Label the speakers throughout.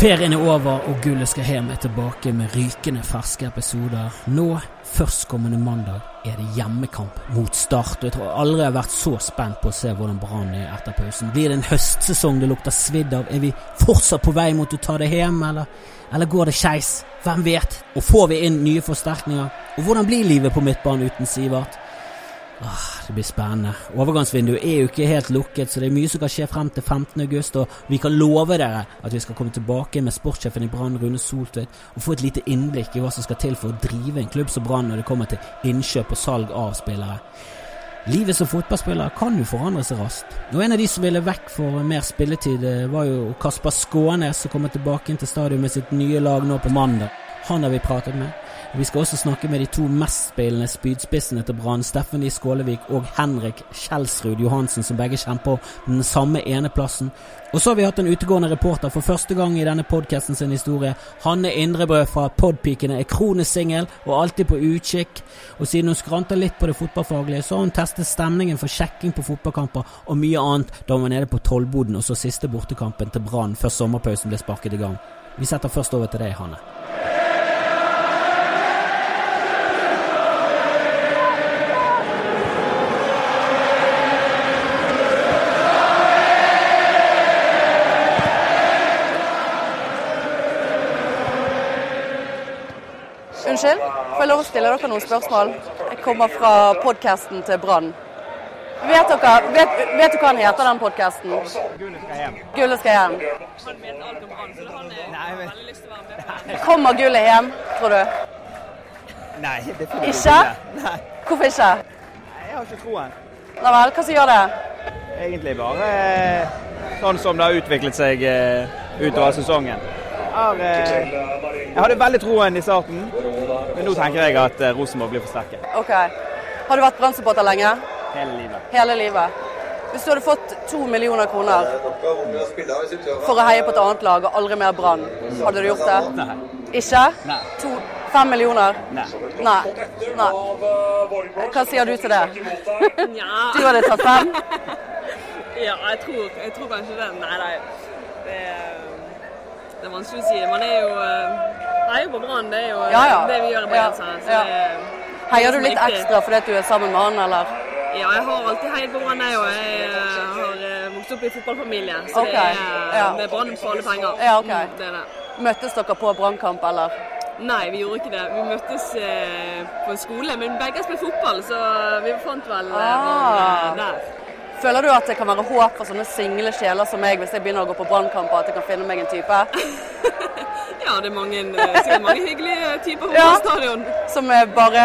Speaker 1: Ferien er over, og Gullet skal hjem er tilbake med rykende ferske episoder. Nå, førstkommende mandag, er det hjemmekamp mot Start. Jeg tror aldri jeg har vært så spent på å se hvordan Brann er etter pausen. Blir det en høstsesong det lukter svidd av? Er vi fortsatt på vei mot å ta det hjem, eller, eller går det skeis? Hvem vet? Og får vi inn nye forsterkninger? Og hvordan blir livet på midtbanen uten Sivert? Ah, det blir spennende. Overgangsvinduet er jo ikke helt lukket, så det er mye som kan skje frem til 15. august, og vi kan love dere at vi skal komme tilbake med sportssjefen i Brann, Rune Soltvedt, og få et lite innblikk i hva som skal til for å drive en klubb som Brann når det kommer til innkjøp og salg av spillere. Livet som fotballspiller kan jo forandre seg raskt. Og En av de som ville vekk for mer spilletid, eh, var jo Kasper Skånes, som kommer tilbake inn til stadion med sitt nye lag nå på mandag. Han har vi pratet med. Vi skal også snakke med de to mestspillende spydspissene til Brann, Stephanie Skålevik og Henrik Kjelsrud Johansen, som begge kjemper den samme eneplassen. Og så har vi hatt en utegående reporter for første gang i denne podkasten sin historie. Hanne Indrebrød fra Podpikene er kronisk singel og alltid på utkikk. Og siden hun skranter litt på det fotballfaglige, så har hun testet stemningen for sjekking på fotballkamper og mye annet da hun var nede på Tollboden og så siste bortekampen til Brann før sommerpausen ble sparket i gang. Vi setter først over til deg, Hanne.
Speaker 2: Unnskyld, får jeg lov å stille dere noen spørsmål? Jeg kommer fra podkasten til Brann. Vet dere, vet, vet dere hva han heter, den podkasten?
Speaker 3: Gullet skal hjem.
Speaker 2: Gullet skal hjem.
Speaker 4: Han vet alt om Brann, så han
Speaker 3: har
Speaker 4: veldig lyst til å være med.
Speaker 2: Kommer gullet hjem, tror du?
Speaker 3: Nei, definitivt
Speaker 2: Ikke?
Speaker 3: Nei,
Speaker 2: Hvorfor ikke?
Speaker 3: jeg har ikke troen.
Speaker 2: Nei vel, hva som gjør det?
Speaker 3: Egentlig bare eh, sånn som det har utviklet seg eh, utover sesongen. Har, eh, jeg hadde veldig troen i starten, men nå tenker jeg at eh, Rosenborg blir forsterket
Speaker 2: Ok. Har du vært Brann-supporter lenge?
Speaker 3: hele livet.
Speaker 2: Hele livet? Hvis du hadde fått to millioner kroner for å heie på et annet lag og aldri mer Brann, hadde du gjort det?
Speaker 3: Nei.
Speaker 2: Ikke?
Speaker 3: Nei.
Speaker 2: To, fem millioner?
Speaker 3: Nei.
Speaker 2: Nei. Nei. Hva sier du til det?
Speaker 4: Nja,
Speaker 2: Du hadde tatt fem?
Speaker 4: ja, jeg tror, jeg tror kanskje det. Nei, nei. Det, er- det er vanskelig å si. Man er jo eh, heier på Brann. Det er jo
Speaker 2: Ja, ja.
Speaker 4: det vi gjør i
Speaker 2: Ja, ja.
Speaker 4: er-
Speaker 2: Heier du litt ekstra fordi du er sammen med han, eller?
Speaker 4: Ja, jeg har alltid heiet på Brann, jeg òg. Jeg eh, har eh, vokst opp i fotballfamilie. Så
Speaker 2: okay.
Speaker 4: det er, er Brann for alle penger.
Speaker 2: Ja, okay.
Speaker 4: Mm, det det.
Speaker 2: Møttes dere på brannkamp, eller?
Speaker 4: Nei, vi gjorde ikke det. Vi møttes eh, på en skole, men begge spilte fotball, så vi fant vel eh,
Speaker 2: Ah.
Speaker 4: der.
Speaker 2: Føler du at det kan være håp for sånne single sjeler som meg, hvis jeg begynner å gå på brannkamper, at jeg kan finne meg en type?
Speaker 4: Ja, det er mange, eh, sikkert mange hyggelige typer på
Speaker 2: Ja.
Speaker 4: stadion.
Speaker 2: Som er bare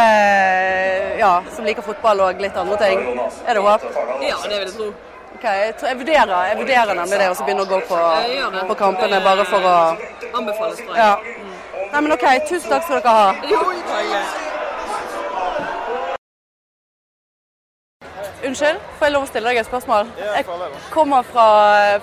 Speaker 2: Ja, som liker fotball og litt andre ting? Er det håp?
Speaker 4: Ja, det vil jeg tro.
Speaker 2: Ok, jeg, vurderer, jeg vurderer nemlig det, og så begynne å gå på, på kampene bare for å
Speaker 4: Anbefales, tror jeg.
Speaker 2: Ja. Nei, men OK, tusen takk skal dere ha.
Speaker 4: Jo,
Speaker 2: Unnskyld, får jeg lov å stille deg et spørsmål? Jeg kommer fra,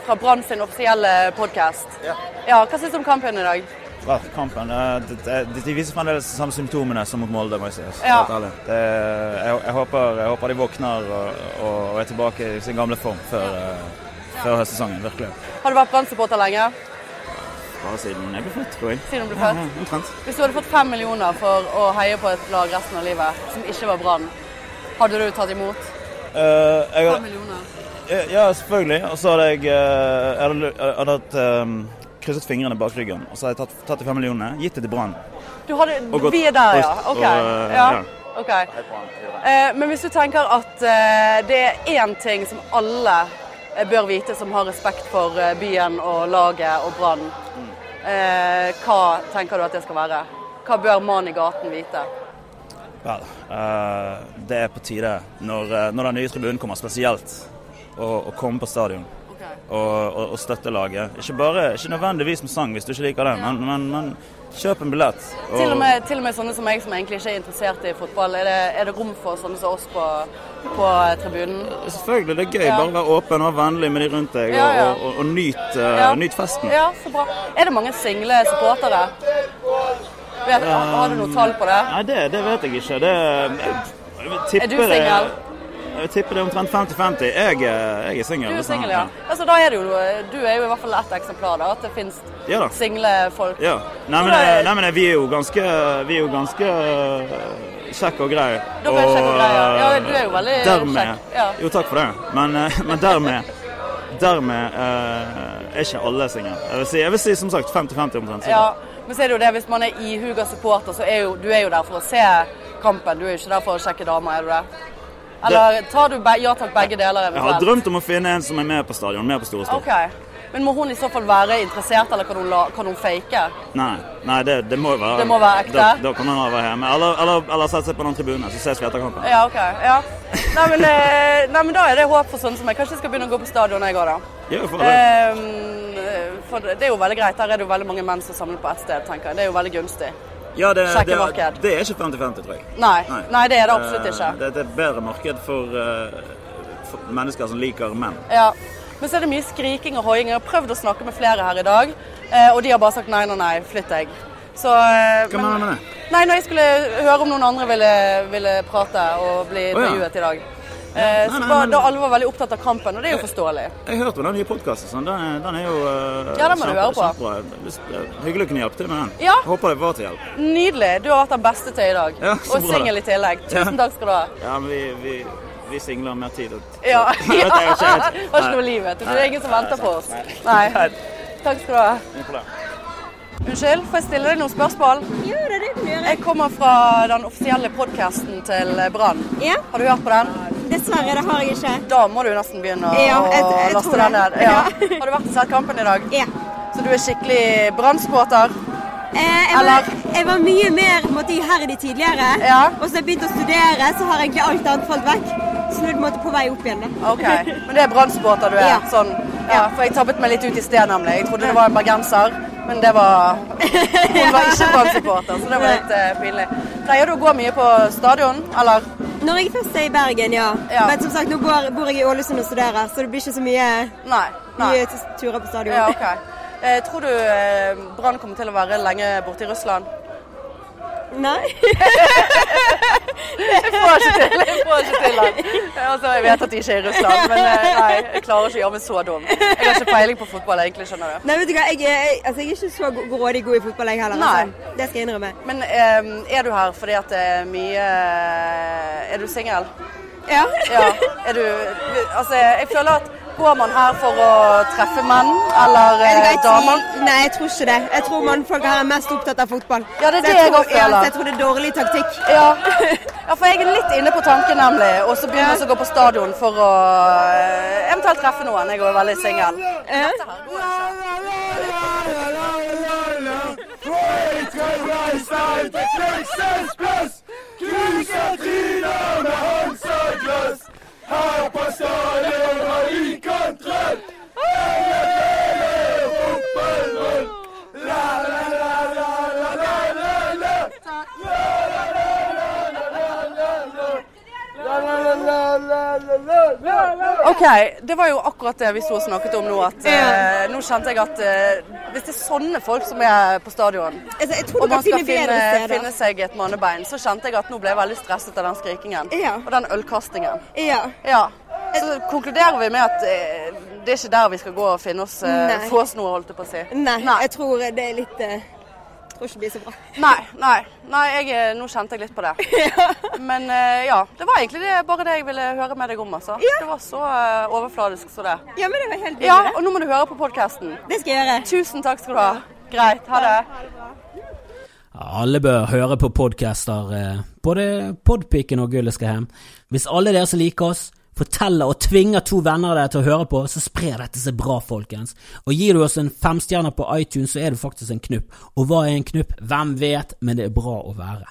Speaker 2: fra Brann sin offisielle podkast.
Speaker 5: Ja.
Speaker 2: Ja, hva syns du om kampen i dag?
Speaker 5: Bra, kampen. de, det- det- De viser fremdeles de samme symptomene som mot Molde, må jeg si. altså,
Speaker 2: Ja.
Speaker 5: Det, jeg, jeg, håper, jeg håper de våkner og, og er tilbake i sin gamle form før, eh, før høstsesongen. Virkelig.
Speaker 2: Har du vært Brann-supporter lenge?
Speaker 5: Bare siden jeg ble født, tror jeg.
Speaker 2: Siden du ble født?
Speaker 5: ja, omtrent.
Speaker 2: Hvis du hadde fått fem millioner for å heie på et lag resten av livet, som ikke var Brann, hadde du tatt imot?
Speaker 5: Eh, jeg, har-
Speaker 2: millioner?
Speaker 5: ja, selvfølgelig. Og så hadde jeg, eh, jeg hadde, eh, krysset fingrene bak ryggen. Og så hadde jeg tatt, tatt de fem millionene, gitt det til Brann.
Speaker 2: Du hadde, vi er der, ja. OK. Ja.
Speaker 5: ja.
Speaker 2: ok. Eh, men hvis du tenker at eh, det er én ting som alle bør vite som har respekt for byen og laget og Brann, eh, hva tenker du at det skal være? Hva bør mannen i gaten vite?
Speaker 5: Vel, eh, det er på tide, når, eh, når den nye tribunen kommer spesielt, å, å komme på stadion og, og, og støtte laget. Ikke, bare, ikke nødvendigvis med sang hvis du ikke liker det, men, men, men kjøp en billett. Og,
Speaker 2: Til og, med, til og med sånne som meg som egentlig ikke er interessert i fotball, er det, er det rom for sånne som oss på, på tribunen?
Speaker 5: Selvfølgelig, det er gøy.
Speaker 2: Ja.
Speaker 5: Bare være åpen og vennlig med de rundt deg,
Speaker 2: Ja, ja.
Speaker 5: og, og, og nyt, uh,
Speaker 2: Ja.
Speaker 5: nyt festen.
Speaker 2: Ja, så bra. Er det mange single supportere? Vet, har du noe tall på det?
Speaker 5: Nei, det, det vet jeg ikke. Det, jeg, jeg
Speaker 2: Er du singel?
Speaker 5: Jeg tipper det er omtrent 50-50. Jeg, jeg, er singel.
Speaker 2: Du er singel, ja. Altså, da er det jo, du er jo i hvert fall ett eksemplar, da. At det finnes
Speaker 5: ja,
Speaker 2: single folk.
Speaker 5: Ja. Nei, men, er... nei, men vi er jo ganske Vi er jo ganske kjekk og grei.
Speaker 2: Dere er kjekk og grei, ja. ja. Du er jo veldig dermed, kjekk. Ja.
Speaker 5: Jo, takk for det. Men, men dermed Dermed uh, er ikke alle single. Jeg, si, jeg vil si som sagt 50-50 omtrent.
Speaker 2: Ja. Men så er det jo det, hvis man er ihuga supporter, så er jo du er jo der for å se kampen. Du er jo ikke der for å sjekke damer, er du det? Eller tar du ja takk begge deler?
Speaker 5: Eventuelt? Jeg har drømt om å finne en som er med på stadion, med på store stå.
Speaker 2: Okay. Men må hun i så fall være interessert, eller kan hun, la, kan hun fake?
Speaker 5: Nei, nei det, det, må være
Speaker 2: Det må være ekte?
Speaker 5: Da, da kan hun være hjemme. Eller, eller, eller sette seg på noen tribunen, så ses vi etter kampen.
Speaker 2: Ja, ok. Ja. Nei, men, eh, nei, men da er det håp for sånne som meg. Kanskje jeg skal begynne å gå på stadion jeg òg, da.
Speaker 5: Ja, for det.
Speaker 2: Um, for det er jo veldig greit. Der er det jo veldig mange menn som samler på ett sted, tenker jeg. Det er jo veldig gunstig.
Speaker 5: Ja, det, det, det, er ikke 50-50, tror jeg.
Speaker 2: Nei, nei. nei, det er det absolutt ikke.
Speaker 5: Det, det er et bedre marked for, uh, for, mennesker som liker menn.
Speaker 2: Ja. Men så er det mye skriking og hoiing. Jeg har prøvd å snakke med flere her i dag, uh, og de har bare sagt nei, nei, nei, flytt deg.
Speaker 5: Så, Hva mener du med det?
Speaker 2: Nei, når jeg skulle høre om noen andre ville, ville prate og bli intervjuet oh, ja. i dag. Eh, nei, nei, nei, da alle var veldig opptatt av kampen, og det er jo forståelig.
Speaker 5: Jeg, jeg hørte om den nye podkasten. Sånn. Den, den, er jo uh,
Speaker 2: Ja, den må du høre på.
Speaker 5: Hyggelig å kunne hjelpe til med den.
Speaker 2: Ja.
Speaker 5: Håper det var til hjelp.
Speaker 2: Nydelig. Du har vært den beste til i dag. Ja, og singel i tillegg. Tusen takk skal du ha.
Speaker 5: Ja, men vi, vi, vi singler mer tid.
Speaker 2: Ja. ja. var ikke noe liv, vet du. Det er ingen som venter på oss. Nei. Takk skal du ha. Unnskyld, får jeg stille deg noen spørsmål?
Speaker 6: Ja, det er det du gjør.
Speaker 2: Jeg kommer fra den offisielle podkasten til Brann.
Speaker 6: Ja.
Speaker 2: Har du hørt på den?
Speaker 6: Dessverre, det har jeg ikke.
Speaker 2: Da må du nesten begynne å
Speaker 6: ja, jeg, jeg
Speaker 2: laste den ned. Ja. Har du vært og sett kampen i dag?
Speaker 6: Ja.
Speaker 2: Så du er skikkelig Brann-supporter?
Speaker 6: Eh, jeg, var, jeg, var, mye mer måtte, iherdig tidligere.
Speaker 2: Ja.
Speaker 6: Og så jeg begynte å studere, så har egentlig alt annet falt vekk. Snudd måtte på vei opp igjen.
Speaker 2: Da. Ok, Men det er Brann-supporter du er?
Speaker 6: Ja.
Speaker 2: Sånn, ja, For jeg tabbet meg litt ut i sted, nemlig. Jeg trodde det var en bergenser, men det var Hun var ikke Brann-supporter, så det var litt uh, pinlig. Pleier du å gå mye på stadion, eller?
Speaker 6: Når jeg først er i Bergen, ja. ja. Men som sagt, nå bor, bor, jeg i Ålesund og studerer, så det blir ikke så mye,
Speaker 2: nei, nei.
Speaker 6: mye turer på stadion.
Speaker 2: Ja, okay. eh, tror du eh, Brann kommer til å være lenge borte i Russland?
Speaker 6: Nei.
Speaker 2: jeg får ikke til. Jeg får ikke til. Altså, jeg vet at de ikke er i Russland, men eh, nei, jeg klarer ikke å gjøre meg så dum. Jeg har ikke peiling på fotball, egentlig, skjønner
Speaker 6: du. Nei, vet du hva, jeg, jeg, altså, jeg er ikke så grådig god i fotball, jeg heller. Altså. Det skal jeg innrømme.
Speaker 2: Men um, er du her fordi at det er mye Er du singel?
Speaker 6: Ja.
Speaker 2: ja. Er du Altså, jeg føler at Går man her for å treffe menn eller eh, damer?
Speaker 6: Nei, jeg tror ikke det. Jeg tror mannfolk her er mest opptatt av fotball.
Speaker 2: Ja, det er det jeg, jeg, tror, ja,
Speaker 6: jeg tror det er dårlig taktikk.
Speaker 2: Ja. ja, for jeg er litt inne på tanken, nemlig. Og så begynner jeg å gå på stadion for å eh, eventuelt treffe noen. Jeg er jo veldig singel. Dette her går
Speaker 7: ikke. Her på stadion har vi kontroll!
Speaker 2: OK, det var jo akkurat det vi så snakket om nå. At uh, nå kjente jeg at uh, hvis det er sånne folk som er på stadion,
Speaker 6: altså, og man skal finne,
Speaker 2: finne, seg et mannebein, så kjente jeg at nå ble jeg veldig stresset av den skrikingen.
Speaker 6: Ja.
Speaker 2: Og den ølkastingen.
Speaker 6: Ja.
Speaker 2: ja. Så konkluderer vi med at uh, det er ikke der vi skal gå og finne oss, få oss noe, holdt jeg på å si.
Speaker 6: Nei, Nei. jeg tror det er litt tror ikke det blir så bra.
Speaker 2: Nei, nei. nei jeg, eh, nå kjente jeg litt på det. Men uh, ja, det var egentlig det, bare det jeg ville høre med deg om. altså.
Speaker 6: Ja.
Speaker 2: Det var så uh, overfladisk som det.
Speaker 6: Ja, men det var helt
Speaker 2: Ja, Og nå må du høre på podkasten.
Speaker 6: Det skal jeg gjøre.
Speaker 2: Tusen takk skal du ha. Greit. Ha det.
Speaker 1: Alle bør høre på podcaster, både Podpiken og Gullet skal hjem. Hvis alle dere som liker oss, forteller og tvinger to venner av deg til å høre på, så sprer dette seg bra, folkens. Og gir du oss en femstjerne på iTunes, så er det faktisk en knupp. Og hva er en knupp? Hvem vet, men det er bra å være.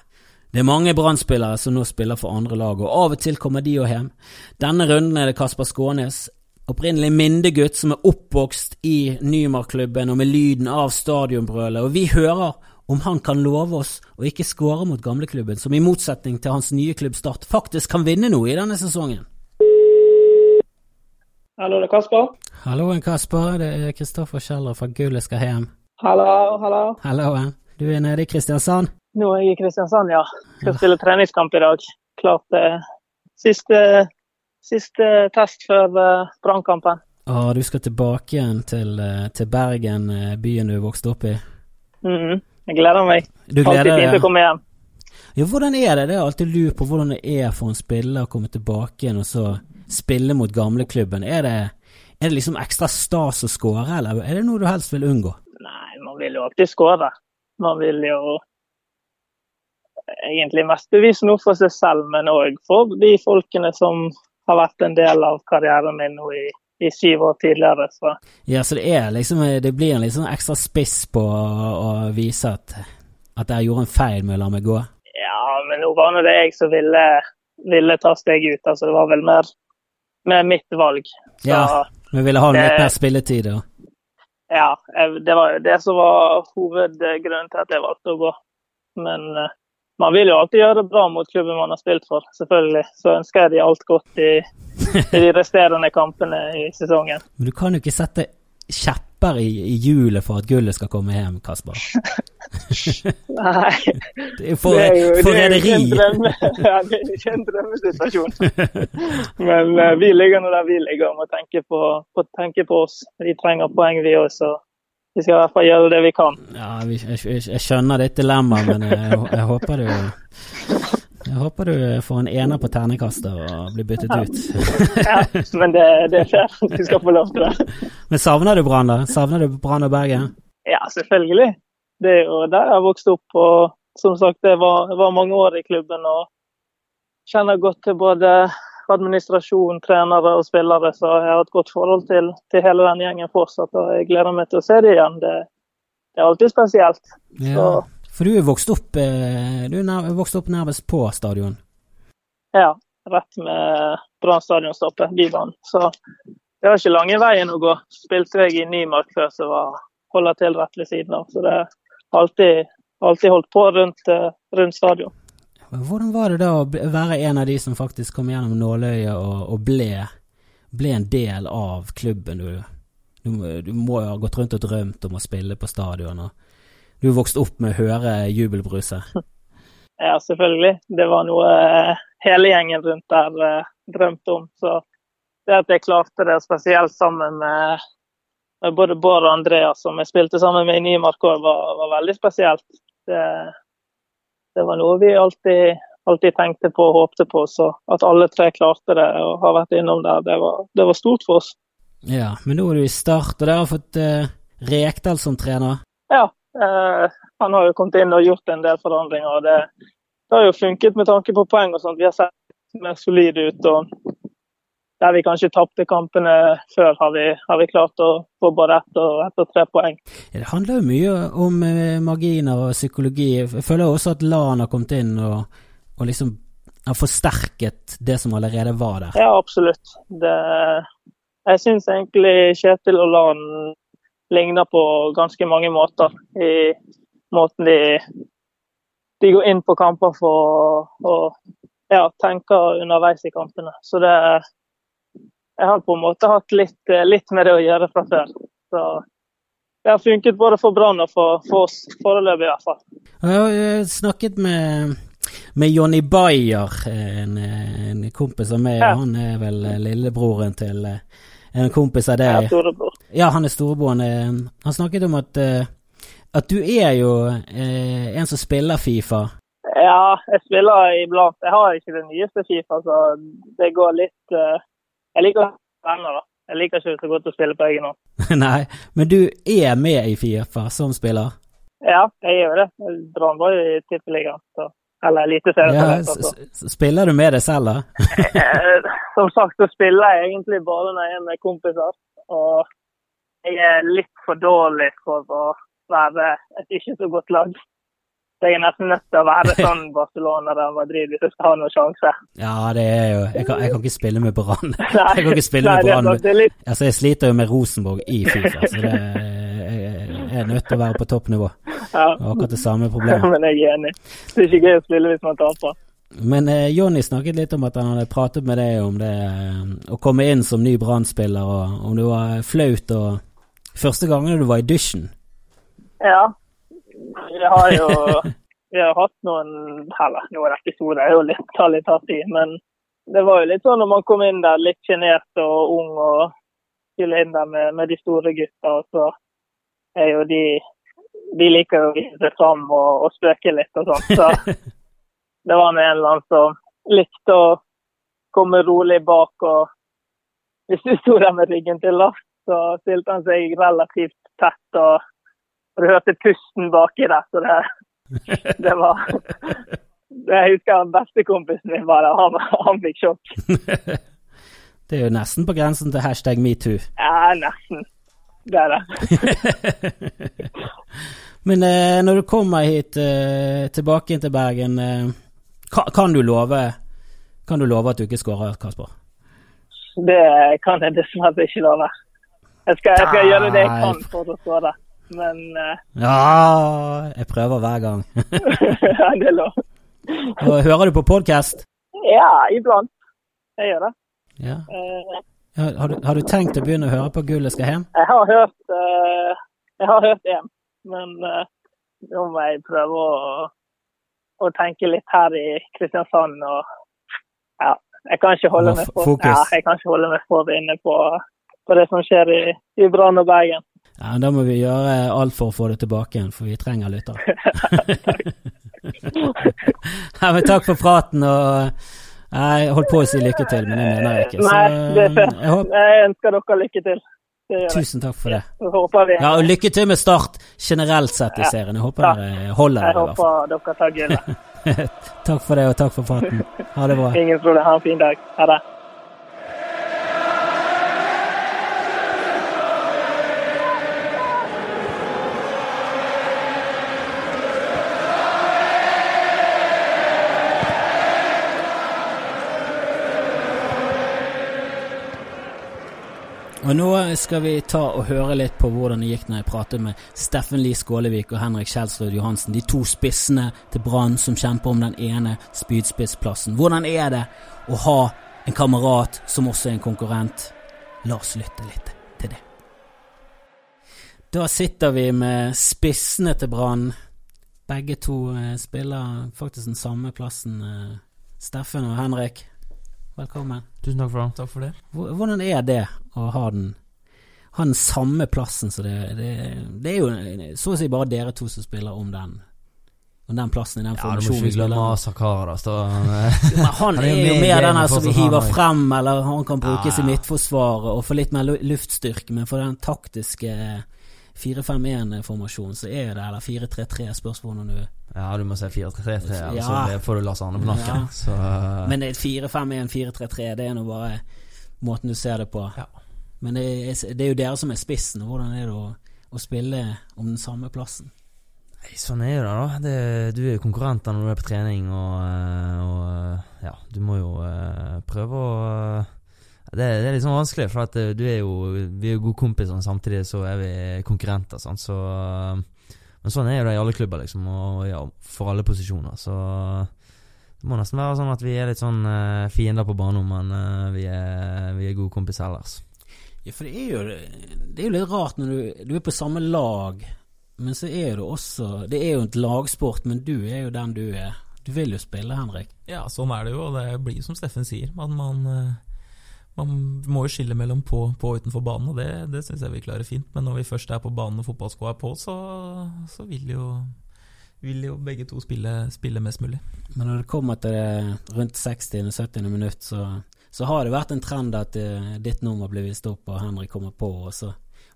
Speaker 1: Det er mange brannspillere som nå spiller for andre lag, og av og til kommer de jo hjem. Denne runden er det Kasper Skånes, opprinnelig Mindegutt som er oppvokst i Nymarkklubben og med lyden av stadionbrølet, og vi hører om han kan love oss å ikke skåre mot gamleklubben, som i motsetning til hans nye klubb Start faktisk kan vinne noe i denne sesongen.
Speaker 8: Hallo, det er Kasper.
Speaker 1: Halloen, Kasper. Det er Kristoffer Kjeller fra Gullet skal hjem.
Speaker 8: Hallo, hallo.
Speaker 1: Halloen. Du er nede i Kristiansand?
Speaker 8: Nå er jeg i Kristiansand, ja. Skal spille treningskamp i dag. Klart det siste siste test før uh, Brannkampen.
Speaker 1: Ah, du skal tilbake igjen til, til Bergen, byen du vokste opp i?
Speaker 8: Mm, jeg gleder meg.
Speaker 1: Du gleder
Speaker 8: Alltid fint å komme hjem.
Speaker 1: Ja, hvordan er det? Det er alltid lurt på hvordan det er for en spiller å komme tilbake igjen og så spille mot gamleklubben. Er det, er det liksom ekstra stas å skåre, eller er det noe du helst vil unngå?
Speaker 8: Nei, man vil jo alltid skåre. Man vil jo egentlig mest bevise noe for seg selv, men òg for de folkene som har vært en del av karrieren min nå i, i syv år tidligere. Så.
Speaker 1: Ja, så det er liksom Det blir en liksom ekstra spiss på å, å vise at, at jeg gjorde en feil med å la meg gå?
Speaker 8: Ja, men nå var det jeg som ville, ville ta steget ut. Altså, det var vel mer med mitt valg.
Speaker 1: Så, ja, vi ville ha litt mer spilletid, da.
Speaker 8: Ja, det var det som var hovedgrunnen til at jeg valgte å gå. Men uh, man vil jo alltid gjøre det bra mot klubben man har spilt for, selvfølgelig. Så ønsker jeg de alt godt i, i de resterende kampene i sesongen.
Speaker 1: Men du kan jo ikke sette kjepper i, i hjulet for at gullet skal komme hjem, Kasper?
Speaker 8: Nei.
Speaker 1: Det er jo.
Speaker 8: Ja, det er ikke en drømmesituasjon. Men uh, vi ligger nå der vi ligger og må tenke på, på, tenke på oss. Vi trenger poeng, vi også. Vi skal i hvert fall gjøre det vi kan.
Speaker 1: Ja, jeg, jeg skjønner ditt dilemma, men jeg, jeg, håper du jeg håper du får en ener på ternekastet og blir byttet ut.
Speaker 8: ja, men det, det skjer. Du skal få lov til det.
Speaker 1: Men savner du Brann, da? Savner du Brann og Bergen?
Speaker 8: Ja, selvfølgelig. Det er jo der jeg har vokst opp. Og som sagt, det var, var mange år i klubben og kjenner godt til både administrasjon, trenere og spillere, så jeg har et godt forhold til, til hele den gjengen fortsatt. Og jeg gleder meg til å se det igjen. Det, det er alltid spesielt.
Speaker 1: Ja, for du er vokst opp, eh, du er vokst opp nærmest på stadion?
Speaker 8: Ja, rett med Brann stadionstoppet, Bybanen. Så det var ikke lange veien å gå. Spilte jeg i Nymark før, så var holder til rett ved siden av. Så det har alltid, alltid holdt på rundt, eh, rundt stadion.
Speaker 1: Hvordan var det da å være en av de som faktisk kom gjennom nåløyet og, og ble, ble, en del av klubben? Du, du, du, må jo ha gått rundt og drømt om å spille på stadion. og Du vokste vokst opp med å høre jubelbruset?
Speaker 8: Ja, selvfølgelig. Det var noe eh, hele gjengen rundt der uh, drømte om. Så det at jeg klarte det, spesielt sammen med, med både Bård og Andreas, som jeg spilte sammen med i Nymark òg, var, var, veldig spesielt. Det, det var noe vi alltid, alltid tenkte på og håpte på. Så at alle tre klarte det og har vært innom der, det var, det var stort for oss.
Speaker 1: Ja, men nå er du i start, og dere har fått uh, Rekdal som trener?
Speaker 8: Ja, han har jo kommet inn og gjort en del forandringer. og det, det har jo funket med tanke på poeng og sånt. Vi har sett mer solide ut. og der vi kanskje tapte kampene før, har vi, har vi, klart å få både ett og, ett og tre poeng.
Speaker 1: Det handler jo mye om eh, marginer og psykologi. Jeg føler også at LAN har kommet inn og, og liksom har forsterket det som allerede var der.
Speaker 8: Ja, absolutt. Det, jeg syns egentlig Kjetil og LAN ligner på ganske mange måter. I måten de, de går inn på kamper for å ja, tenke underveis i kampene. Så det, jeg har på en måte hatt litt, eh, litt, med det å gjøre fra før. Så det har funket både for Brann og for, for, oss, foreløpig i hvert fall.
Speaker 1: Jeg har snakket med, med Jonny Bayer, en, en, kompis av meg. Ja. Han er vel lillebroren til eh, en kompis av deg.
Speaker 8: Ja.
Speaker 1: Ja, han er storebroren. Han snakket om at, eh, at du er jo en som spiller Fifa.
Speaker 8: Ja, jeg spiller iblant. Jeg har ikke det nyeste Fifa, så det går litt jeg liker å venner, da. Jeg liker ikke så godt å spille på egen hånd.
Speaker 1: Nei, men du er med i Fifa som spiller?
Speaker 8: Ja, jeg gjør det. Brann var jo i Tippeligaen, så eller Eliteserien. Ja,
Speaker 1: altså. spiller du med deg selv, da?
Speaker 8: Eh, som sagt, så spiller jeg egentlig bare når jeg er med kompiser. Og jeg er litt for dårlig for å være et ikke så godt lag. Så jeg er nesten nødt til å være sånn Barcelona eller Madrid hvis jeg skal ha noen sjanse.
Speaker 1: Ja, det er jo Jeg kan, jeg kan ikke spille med Brann. Jeg kan ikke spille med Brann. Altså, jeg sliter jo med Rosenborg i Fifa, så det jeg er nødt til å være på toppnivå. Ja. Akkurat det samme problemet.
Speaker 8: Men jeg er enig. Det er ikke gøy å spille hvis man taper.
Speaker 1: Men eh, Jonny snakket litt om at han hadde pratet med deg om det eh, å komme inn som ny Brann-spiller, og om det var flaut og første gangen du var i dusjen.
Speaker 8: Ja, vi har jo vi har hatt noen eller noen episoder, er jo litt, tar litt hardt i, men det var jo litt sånn når man kom inn der litt sjenert og ung og skulle inn der med, med de store gutta, og så er jo de De liker jo å vise seg fram og, og spøke litt og sånn. Så det var med en eller annen som likte å komme rolig bak, og hvis du sto der med ryggen til last, så stilte han seg relativt tett, og, og du hørte pusten baki der, så det, det var Jeg husker bestekompisen min var der, han, han fikk sjokk.
Speaker 1: det er jo nesten på grensen til hashtag metoo.
Speaker 8: Ja, nesten. Det er det.
Speaker 1: Men eh, når du kommer hit eh, tilbake til Bergen, eh, kan, kan, du love Kan du love at du ikke skårer, Kasper?
Speaker 8: Det kan jeg dessverre ikke love. Jeg skal, jeg skal gjøre det jeg kan for å svare, men uh...
Speaker 1: Ja, jeg prøver hver gang.
Speaker 8: ja, det er lov.
Speaker 1: Hører du på podkast?
Speaker 8: Ja, iblant. Jeg gjør det.
Speaker 1: Ja. Uh, har, du, har, du, tenkt å begynne å høre på Gullet skal hjem?
Speaker 8: Jeg har hørt uh, Jeg har hørt én, men nå må jeg prøve å, å, tenke litt her i Kristiansand og Ja, jeg kan ikke holde meg for, ja, jeg kan ikke holde meg for inne på, på det som skjer i, i Brann og Bergen.
Speaker 1: Ja, Da må vi gjøre alt for å få det tilbake igjen, for vi trenger lyttere. ja, men takk for praten. og jeg holdt på å si lykke til, men det mener jeg ikke.
Speaker 8: Så, Nei, det er fett. Jeg, jeg, ønsker dere lykke til.
Speaker 1: Tusen takk for det. Ja, og lykke til med Start generelt sett i serien. Jeg håper dere holder
Speaker 8: det. Jeg håper dere tar gullet.
Speaker 1: takk for det, og takk for praten. Ha det bra.
Speaker 8: Ingen problem. Ha en fin dag. Ha det.
Speaker 1: Og nå skal vi ta og høre litt på hvordan det gikk når jeg pratet med Steffen Lie Skålevik og Henrik Kjelsrud Johansen, de to spissene til Brann som kjemper om den ene spydspissplassen. Hvordan er det å ha en kamerat som også er en konkurrent? La oss lytte litt til det. Da sitter vi med spissene til Brann. Begge to eh, spiller faktisk den samme plassen. Eh, Steffen og Henrik, velkommen.
Speaker 9: Tusen takk for det. Takk for det.
Speaker 1: Hvordan er det å ha den, ha den samme plassen som det, det, det, er jo så å si bare dere to som spiller om den. Om den plassen i den
Speaker 9: formasjonen. Ja, du må ikke glemme Sakara, da.
Speaker 1: han, han, er jo mer den som vi hiver frem, eller han kan brukes ja. i midtforsvaret og få litt mer luftstyrke, men for den taktiske 4-5-1-formasjonen, så er det Eller 4-3-3, spørsmål når du
Speaker 9: Ja, du må si 4-3-3, ja. så får du Lars Arne på nakken. Ja.
Speaker 1: Men 4-5-1, 4-3-3, det er nå bare måten du ser det på. Ja. Men det er, det er, jo dere som er spissen. Hvordan er det å, å spille om den samme plassen?
Speaker 9: Nei, sånn er det, da. Det, du er jo konkurrenter når du er på trening, og, eh, og eh, ja, du må jo prøve å det, det, er litt sånn vanskelig, for at du er jo Vi er jo gode kompiser, samtidig så er vi konkurrenter. Sånn, Så, men sånn er jo det i alle klubber, liksom, og ja, for alle posisjoner. Så det må nesten være sånn at vi er litt sånn fiender på banen, men vi, er, vi er gode kompiser ellers.
Speaker 1: Ja, for det er jo, det er jo litt rart når du, du er på samme lag, men så er det også Det er jo et lagsport, men du er jo den du er. Du vil jo spille, Henrik.
Speaker 10: Ja, sånn er det jo, og det blir som Steffen sier. Man, man, eh, man må jo skille mellom på, og utenfor banen, og det, det syns jeg vi klarer fint. Men når vi først er på banen og fotballskoa er på, så, så vil, jo, vil jo begge to spille, spille mest mulig.
Speaker 1: Men når det kommer til det rundt 60.-70. minutt, så så har det vært en trend at uh, ditt nummer blir vist opp, og Henrik kommer på. Og så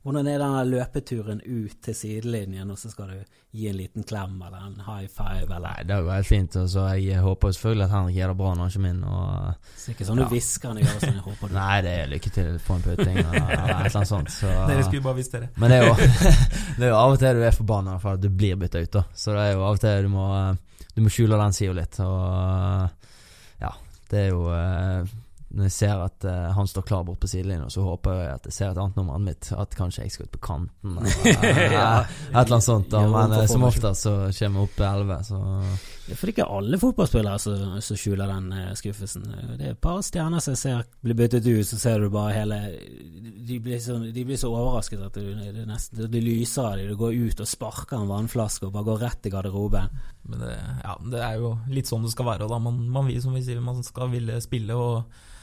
Speaker 1: hvordan er denne løpeturen ut til sidelinjen, og så skal du gi en liten klem eller en high five? Eller?
Speaker 9: Nei, det er jo helt fint. Og så jeg håper selvfølgelig at Henrik gjør det bra når han kommer inn. Og,
Speaker 1: så ikke sånn ja. du hvisker han i øret sånn, jeg håper du
Speaker 9: Nei, det er lykke til på en putting eller, et eller annet sånt. Så,
Speaker 10: dere skulle bare visst dere.
Speaker 9: Men det er, jo, det er jo av og til du er forbanna for at du blir bytta ut, da. Så det er jo av og til du må, du må skjule den sida litt. Og ja, det er jo når jeg ser at uh, han står klar bort på sidelinja, så håper jeg at jeg ser et annet nummer enn mitt. At kanskje jeg skal ut på kanten, eller ja. et eller annet sånt. Da. Men uh, som oftest så kommer jeg opp på 11, så
Speaker 1: Det er ikke alle fotballspillere som, som skjuler den eh, skuffelsen. Det er et par stjerner som ser blir byttet ut, så ser du bare hele De blir så, de blir så overrasket at det, det, nesten, det lyser av dem. Du går ut og sparker en vannflaske og bare går rett i garderoben.
Speaker 10: Men det, ja, det er jo litt sånn det skal være. Da. Man, man som vi sier, man skal ville spille. og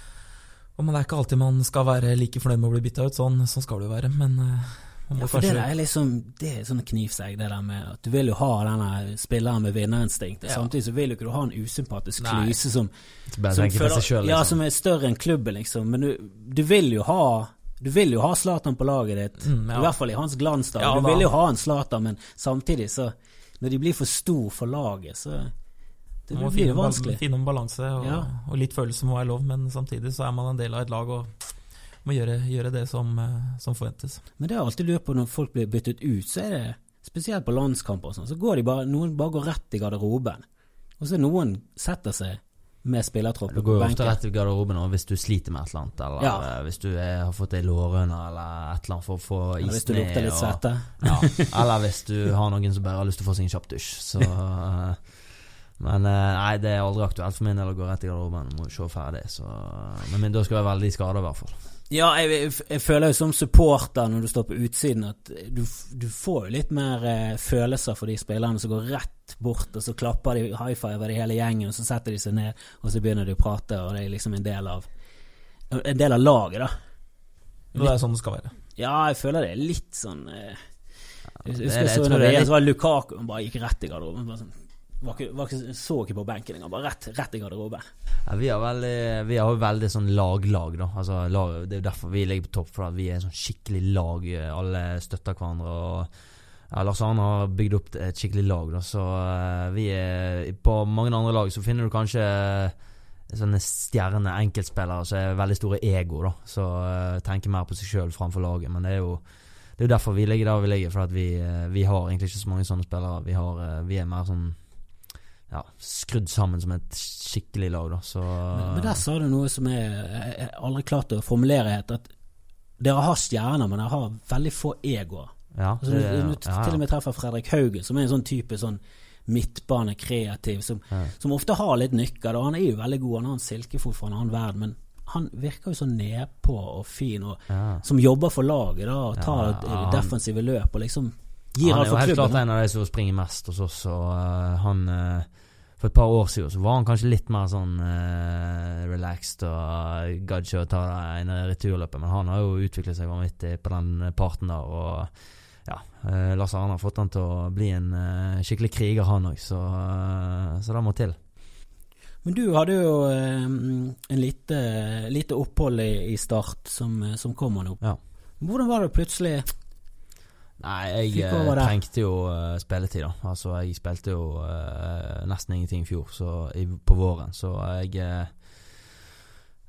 Speaker 10: og man er ikke alltid man skal være like fornøyd med å bli bytta ut. Sånn, sånn skal det jo være. Men uh,
Speaker 1: ja, for det er liksom Det er sånn knivsegg, det der med at du vil jo ha denne spilleren med vinnerinstinkt. Ja. Samtidig så vil jo ikke du ha en usympatisk klyse som,
Speaker 9: som, føler, selv, liksom.
Speaker 1: ja, som er større enn klubben, liksom. Men du, du vil jo ha du vil jo ha Zlatan på laget ditt, mm, ja. i hvert fall i hans glans Ja, du vil jo ha en Zlatan, men samtidig, så Når de blir for stor for laget, så det blir
Speaker 10: finne,
Speaker 1: vanskelig.
Speaker 10: Finne en balanse, og, ja. og, litt følelse må være lov, men samtidig så er man en del av et lag. og må gjøre, gjøre det som, eh, som, forventes.
Speaker 1: Men det har jeg alltid lurt på når folk blir byttet ut, så er det spesielt på landskamper sånn, så går de bare, noen bare går rett i garderoben. Og så noen setter seg med spillertroppen
Speaker 9: på benken. Du går jo ofte rett i garderoben hvis du sliter med et eller annet, eller ja. Eh, hvis du er, har fått ei lårhøne eller et eller annet for å få is ned.
Speaker 1: Hvis du lukter litt svette.
Speaker 9: Ja, eller hvis du har noen som bare har lyst til å få seg en kjapp dusj. Så eh, men nei, det er aldri aktuelt for min del å gå rett i garderoben. og se ferdig. Så, men da skal jeg være veldig skada, i hvert fall.
Speaker 1: Ja, jeg, jeg, føler jo som supporter når du står på utsiden, at du, du får jo litt mer eh, følelser for de spillerne som går rett bort, og så klapper de high fiver de hele gjengen, og så setter de seg ned, og så begynner de å prate, og det er liksom en del av En del av laget, da.
Speaker 10: Litt, det er sånn det skal være.
Speaker 1: Ja, jeg føler det er litt sånn eh, Jeg husker så når det, det, var Lukaku, han bare gikk rett i garderoben. Bare sånn var ikke, var ikke, så ikke på benken engang, bare rett, rett i garderoben.
Speaker 9: Ja, vi har veldig, vi har veldig sånn lag-lag, da. Altså, lag, det er jo derfor vi ligger på topp, for at vi er sånn skikkelig lag. Alle støtter hverandre. og ja, Lars Arne har bygd opp et skikkelig lag, da, så uh, vi er På mange andre lag så finner du kanskje sånne stjerne enkeltspillere som er veldig store ego, da. Så tenker mer på seg sjøl framfor laget. Men det er jo det er derfor vi ligger der vi ligger, for vi, vi har egentlig ikke så mange sånne spillere. Vi, har, vi er mer sånn ja, skrudd sammen som et skikkelig lag. Da, så,
Speaker 1: men, men, der sa du noe som jeg, jeg aldri klarte å formulere. At dere har stjerner, men dere har veldig få egoer.
Speaker 9: Ja,
Speaker 1: altså, det, du, du, til og med treffer Fredrik Haugen, som er en sånn type sånn midtbane, kreativ, som, ja. som ofte har litt nykker. Han er jo veldig god, han har en silkefot fra en annen verden, men han virker jo så nedpå og fin, og, ja. som jobber for laget da, og tar ja, defensive løp og liksom gir.
Speaker 9: Han er jo helt klart en av de som springer mest hos oss, og uh, han uh, for et par år siden så var han kanskje litt mer sånn uh, relaxed og gadd ikke å ta det ene returløpet, men han har jo utviklet seg vanvittig på den parten der. Og ja, uh, Lars Arne har fått han til å bli en uh, skikkelig kriger, han òg, så, så, det må til.
Speaker 1: Men du hadde jo en lite, lite opphold i, i Start som, som kommer nå.
Speaker 9: Ja.
Speaker 1: Hvordan var det plutselig
Speaker 9: Nei, jeg eh, trengte jo uh, spilletid, da. Altså, jeg spilte jo uh, nesten ingenting i fjor, så, i, på våren, så jeg uh,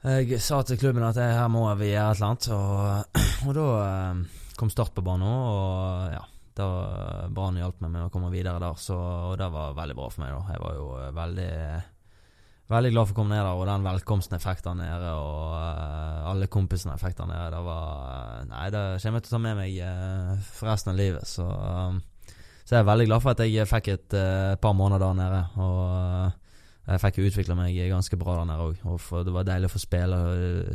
Speaker 9: Jeg sa til klubben at her må vi gjøre et eller annet, og, og da kom Start på banen, og ja da Brann hjalp meg med å komme videre der, så, og det var veldig bra for meg. da Jeg var jo veldig veldig glad for å komme ned der, og den velkomsten jeg fikk der nede, og uh, alle kompisene jeg fikk der nede, det var uh, Nei, det kommer jeg til å ta med meg uh, for resten av livet. Så, uh, så jeg er veldig glad for at jeg fikk et par måneder der nede. Og jeg fikk utvikla meg ganske bra der nede òg. Og det var deilig å få spille,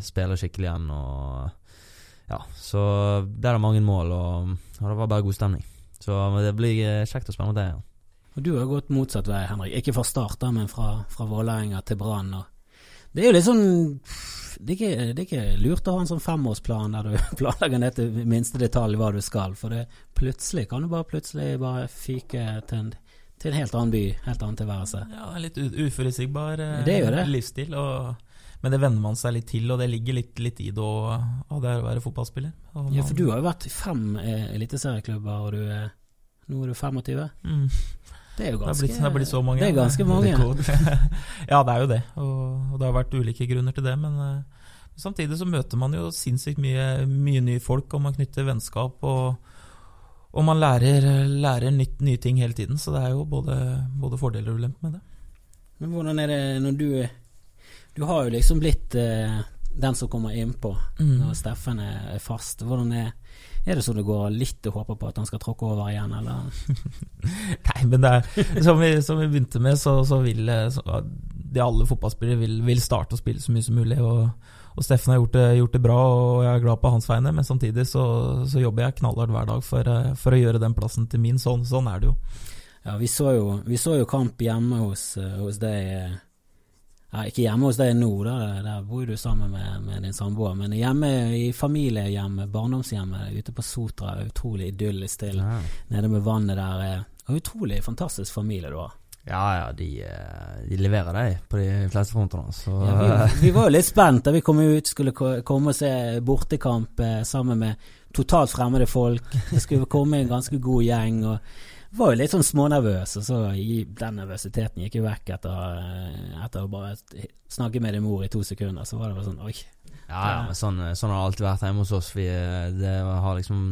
Speaker 9: spille skikkelig igjen. Og ja, så det er mange mål, og, og det var bare god stemning. Så det blir kjekt å spille mot deg igjen.
Speaker 1: Og du har gått motsatt vei, Henrik. Ikke fra start, men fra, fra Vålerenga til Brann. Det er jo litt sånn det er, ikke, det er, ikke, lurt å ha en sånn femårsplan der du planlegger ned til minste detalj hva du skal, for det plutselig kan du bare plutselig bare fyke til en, til en helt annen by, helt annen tilværelse.
Speaker 10: Ja, litt uforutsigbar eh, livsstil. Og, men det venner man seg litt til, og det ligger litt, litt i det å være fotballspiller.
Speaker 1: ja, for du har jo vært i fem eh, eliteserieklubber, og du er, nå er du 25.
Speaker 10: Mm.
Speaker 1: Det er jo ganske,
Speaker 10: det er blitt, er mange,
Speaker 1: det er ganske mange.
Speaker 10: ja, det er jo det. Og, og, det har vært ulike grunner til det. Men uh, samtidig så møter man jo sinnssykt mye, mye nye folk, og man knytter vennskap. Og, og man lærer, lærer nytt, nye ting hele tiden. Så det er jo både, både fordeler og ulemper med det.
Speaker 1: Men hvordan er det når du Du har jo liksom blitt uh, den som kommer innpå mm. når Steffen er fast. Hvordan er Er det så det går litt å håpe på at han skal tråkke over igjen, eller?
Speaker 10: Nei, men det er som vi, som vi begynte med, så, så vil så, de alle fotballspillere vil, vil, starte å spille så mye som mulig. og, og Steffen har gjort det, gjort det, bra, og jeg er glad på hans vegne. Men samtidig så, så jobber jeg knallhardt hver dag for, for, å gjøre den plassen til min. Sånn, sånn er det jo.
Speaker 1: Ja, vi så jo, vi så jo kamp hjemme hos, hos deg ja, ikke hjemme hos deg nå, da, der bor du sammen med, med din samboer. Men hjemme i familiehjemmet, barndomshjemmet ute på Sotra, utrolig idyllisk til. Ja. Nede med vannet der. Eh, utrolig fantastisk familie du har.
Speaker 9: Ja, ja, de, eh, de leverer deg på de fleste frontene. Så. Ja,
Speaker 1: vi, vi, var jo litt spent da vi kom ut, skulle komme og se bortekamp eh, sammen med totalt fremmede folk. Det skulle komme en ganske god gjeng. og var jo litt sånn smånervøs, og så den nervøsiteten gikk jo vekk etter, eh, etter å bare snakke med din mor i to sekunder. Så var det bare sånn oi.
Speaker 9: Ja, ja, men sånn, sånn, har det alltid vært hjemme hos oss. Vi, det har liksom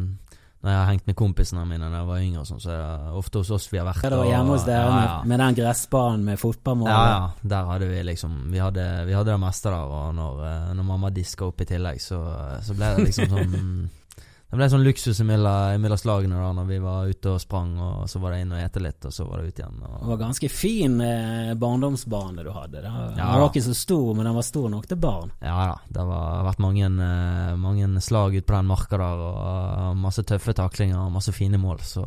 Speaker 9: Når jeg har hengt med kompisene mine da jeg var yngre, sånn, så er det ofte hos oss vi har vært.
Speaker 1: Ja, det var hjemme hos dere ja, ja. med, den gressbanen med fotballmål?
Speaker 9: Ja, ja. Der hadde vi liksom Vi hadde, vi hadde det meste der, og når, eh, når mamma diska opp i tillegg, så, så ble det liksom sånn det ble sånn luksus mellom slagene da når vi var ute og sprang, og så var det inn og ete litt, og så var det ut igjen. Og...
Speaker 1: Det var ganske fin eh, barndomsbane du hadde. da. var, ja. Den var ikke så stor, men den var stor nok til barn.
Speaker 9: Ja da. Det har vært mange, eh, mange slag ute på den marka der, og masse tøffe taklinger og masse fine mål, så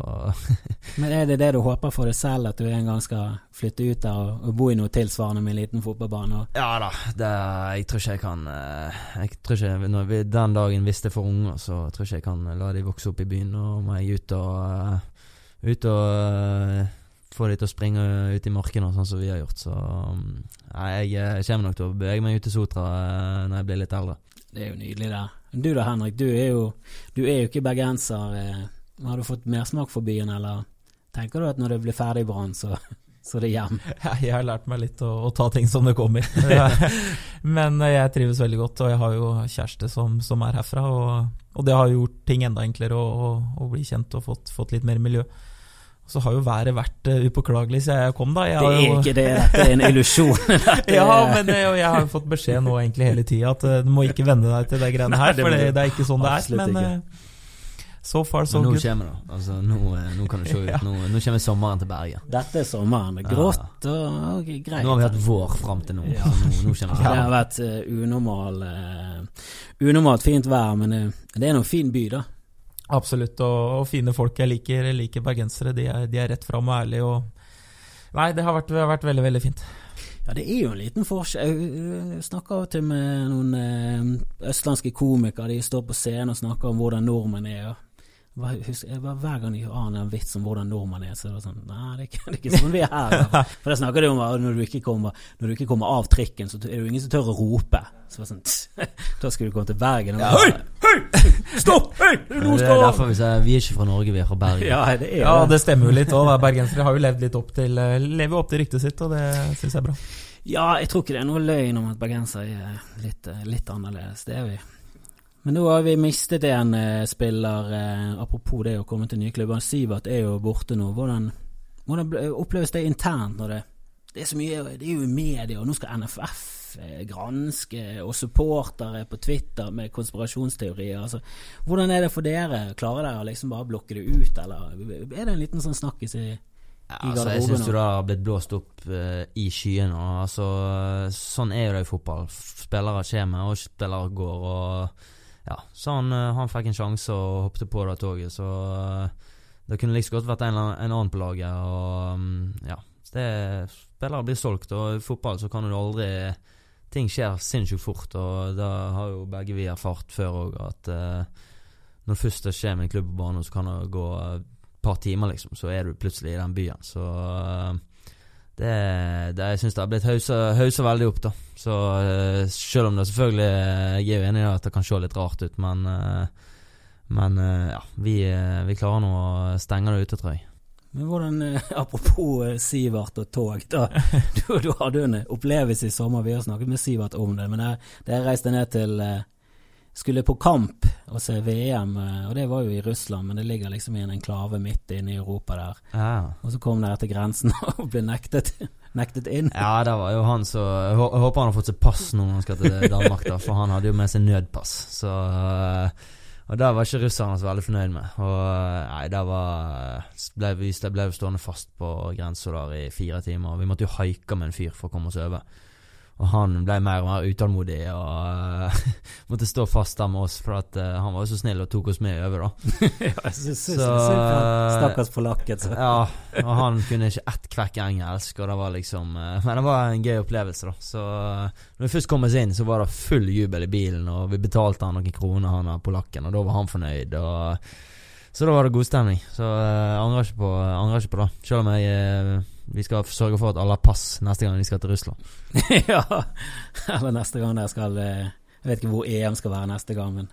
Speaker 1: Men er det det du håper for deg selv, at du en gang skal flytte ut der og, og bo i noe tilsvarende med en liten fotballbane?
Speaker 9: Ja da. Det, jeg tror ikke jeg kan eh, Jeg tror ikke vi, Den dagen hvis det er for unger, så tror ikke jeg kan kan la de vokse opp i byen. Nå må jeg ut og, uh, ut og uh, få de til å springe ut i markene, sånn som vi har gjort. Så um, jeg, jeg, kommer nok til å bevege meg ut til Sotra når jeg blir litt eldre.
Speaker 1: Det er jo nydelig, det. Du da, Henrik. Du er jo, du er jo ikke bergenser. Har du fått mersmak for byen, eller tenker du at når det blir ferdig i Brann, så så det hjem.
Speaker 10: Jeg har lært meg litt å, å ta ting som det kommer. Men jeg trives veldig godt, og jeg har jo kjæreste som, som er herfra. Og, og, det har gjort ting enda enklere å, bli kjent og fått, fått, litt mer miljø. Så har jo været vært uh, upåklagelig siden jeg kom, da. Jeg
Speaker 1: det er
Speaker 10: jo...
Speaker 1: ikke det, dette er en illusjon.
Speaker 10: ja, men jeg, jeg har jo fått beskjed nå egentlig hele tida at du må ikke venne deg til de greiene her, for det, det, er ikke sånn det er. Men So far, so
Speaker 9: good. Nå kommer det. Altså, nå, eh, nå, kan det se ut. Nå, nå, kommer sommeren til Bergen.
Speaker 1: Dette er sommeren. Grått og, og greit.
Speaker 9: Nå har vi hatt vår fram til nå. Ja. nå, nå
Speaker 1: ja. Det har vært uh, unormal, uh, unormalt fint vær, men uh, det er en fin by, da.
Speaker 10: Absolutt, og, og, fine folk. Jeg liker, jeg liker bergensere. De er, de er rett fram og ærlige. Og... Nei, det har vært, det har vært veldig, veldig fint.
Speaker 1: Ja, det er jo en liten forskjell. Jeg snakker til med noen østlandske komikere. De står på scenen og snakker om hvordan nordmenn er. Husker, hver gang jeg har en vits om hvordan nordmenn er, så er det sånn Nei, det er ikke, det er ikke sånn vi er her. For da snakker de om at når du, ikke kommer, når du ikke kommer av trikken, så er det jo ingen som tør å rope. Så sånn, Da skulle du komme til Bergen og
Speaker 10: Hei! Hei! Stopp! Hei!
Speaker 9: Det er derfor vi sier vi er ikke fra Norge, vi er fra Bergen.
Speaker 1: Ja, det, er,
Speaker 10: ja, det stemmer jo litt òg. Bergensere har jo levd litt opp til eh, Lever opp til ryktet sitt, og det syns jeg er bra.
Speaker 1: Ja, jeg tror ikke det er noe løgn om at bergensere er litt, eh, litt annerledes. Det er vi. Men nå har vi mistet en eh, spiller. Eh, apropos det å komme til nye klubber. Sivert er jo borte nå. Hvordan, hvordan oppleves det internt når det, det er så mye Det er jo i media, og nå skal NFF eh, granske, og supportere på Twitter med konspirasjonsteorier. Altså, hvordan er det for dere? Klarer dere å liksom bare blokke det ut, eller er det en liten sånn snakkis i
Speaker 9: ja, altså, jeg syns det har blitt blåst opp uh, i skyene. Altså, sånn er jo det i fotball. Spillere kommer, og spillere går. og ja, så han, eh, han fikk en sjanse og hoppet på det toget. Så eh, det kunne like godt vært en, en, annen på laget. Og mm, ja, det, spillere blir solgt, og i fotball så kan du aldri Ting skjer sinnssykt fort, og det har jo begge vi erfart før òg, at uh, når først det skjer med en klubb på banen, så kan det gå et par timer, liksom, så er du plutselig i den byen. Så uh, det, det, jeg syns det har blitt hausa veldig opp, da. Så uh, selv om det selvfølgelig Jeg er jo enig i at det kan se litt rart ut, men uh, Men ja, vi, vi, klarer nå å stenge det ute, tror jeg.
Speaker 1: Men hvordan, Apropos Sivert og tog. da Du, du hadde jo en opplevelse i sommer, vi har snakket med Sivert om det. Men jeg, jeg reiste ned til skulle på kamp og se VM, eh, og det var jo i Russland, men det ligger liksom i en enklave midt inne i Europa der. Ja. Og så kom dere til grensen og ble nektet, nektet inn.
Speaker 9: Ja, det var jo han så Jeg håper han har fått seg pass når han skal til Danmark, da, for han hadde jo med seg nødpass. Så eh, Og det var ikke russerne så veldig fornøyd med. Og nei, det var ble vi, ble stående fast på grensa der i fire timer. Vi måtte jo haike med en fyr for å komme oss over. Og han ble mer og mer utålmodig og uh, måtte stå fast der med oss, for at uh, han var jo så snill og tok oss med over, da.
Speaker 1: ja, så, så, så, Stakkars polakken.
Speaker 9: ja, og han kunne ikke ett kvekk engelsk, og det var liksom uh, Men det var en gøy opplevelse, da. Så når vi først kom oss inn, så var det full jubel i bilen, og vi betalte han noen kroner, han av polakken, og da var han fornøyd. og så da var det god stemning. Så jeg angrer ikke på, angrer ikke på det. Selv om jeg vi skal sørge for at alle har pass neste gang de skal til Russland.
Speaker 1: ja, eller neste gang dere skal eh, Jeg vet ikke hvor EM skal være neste gang, men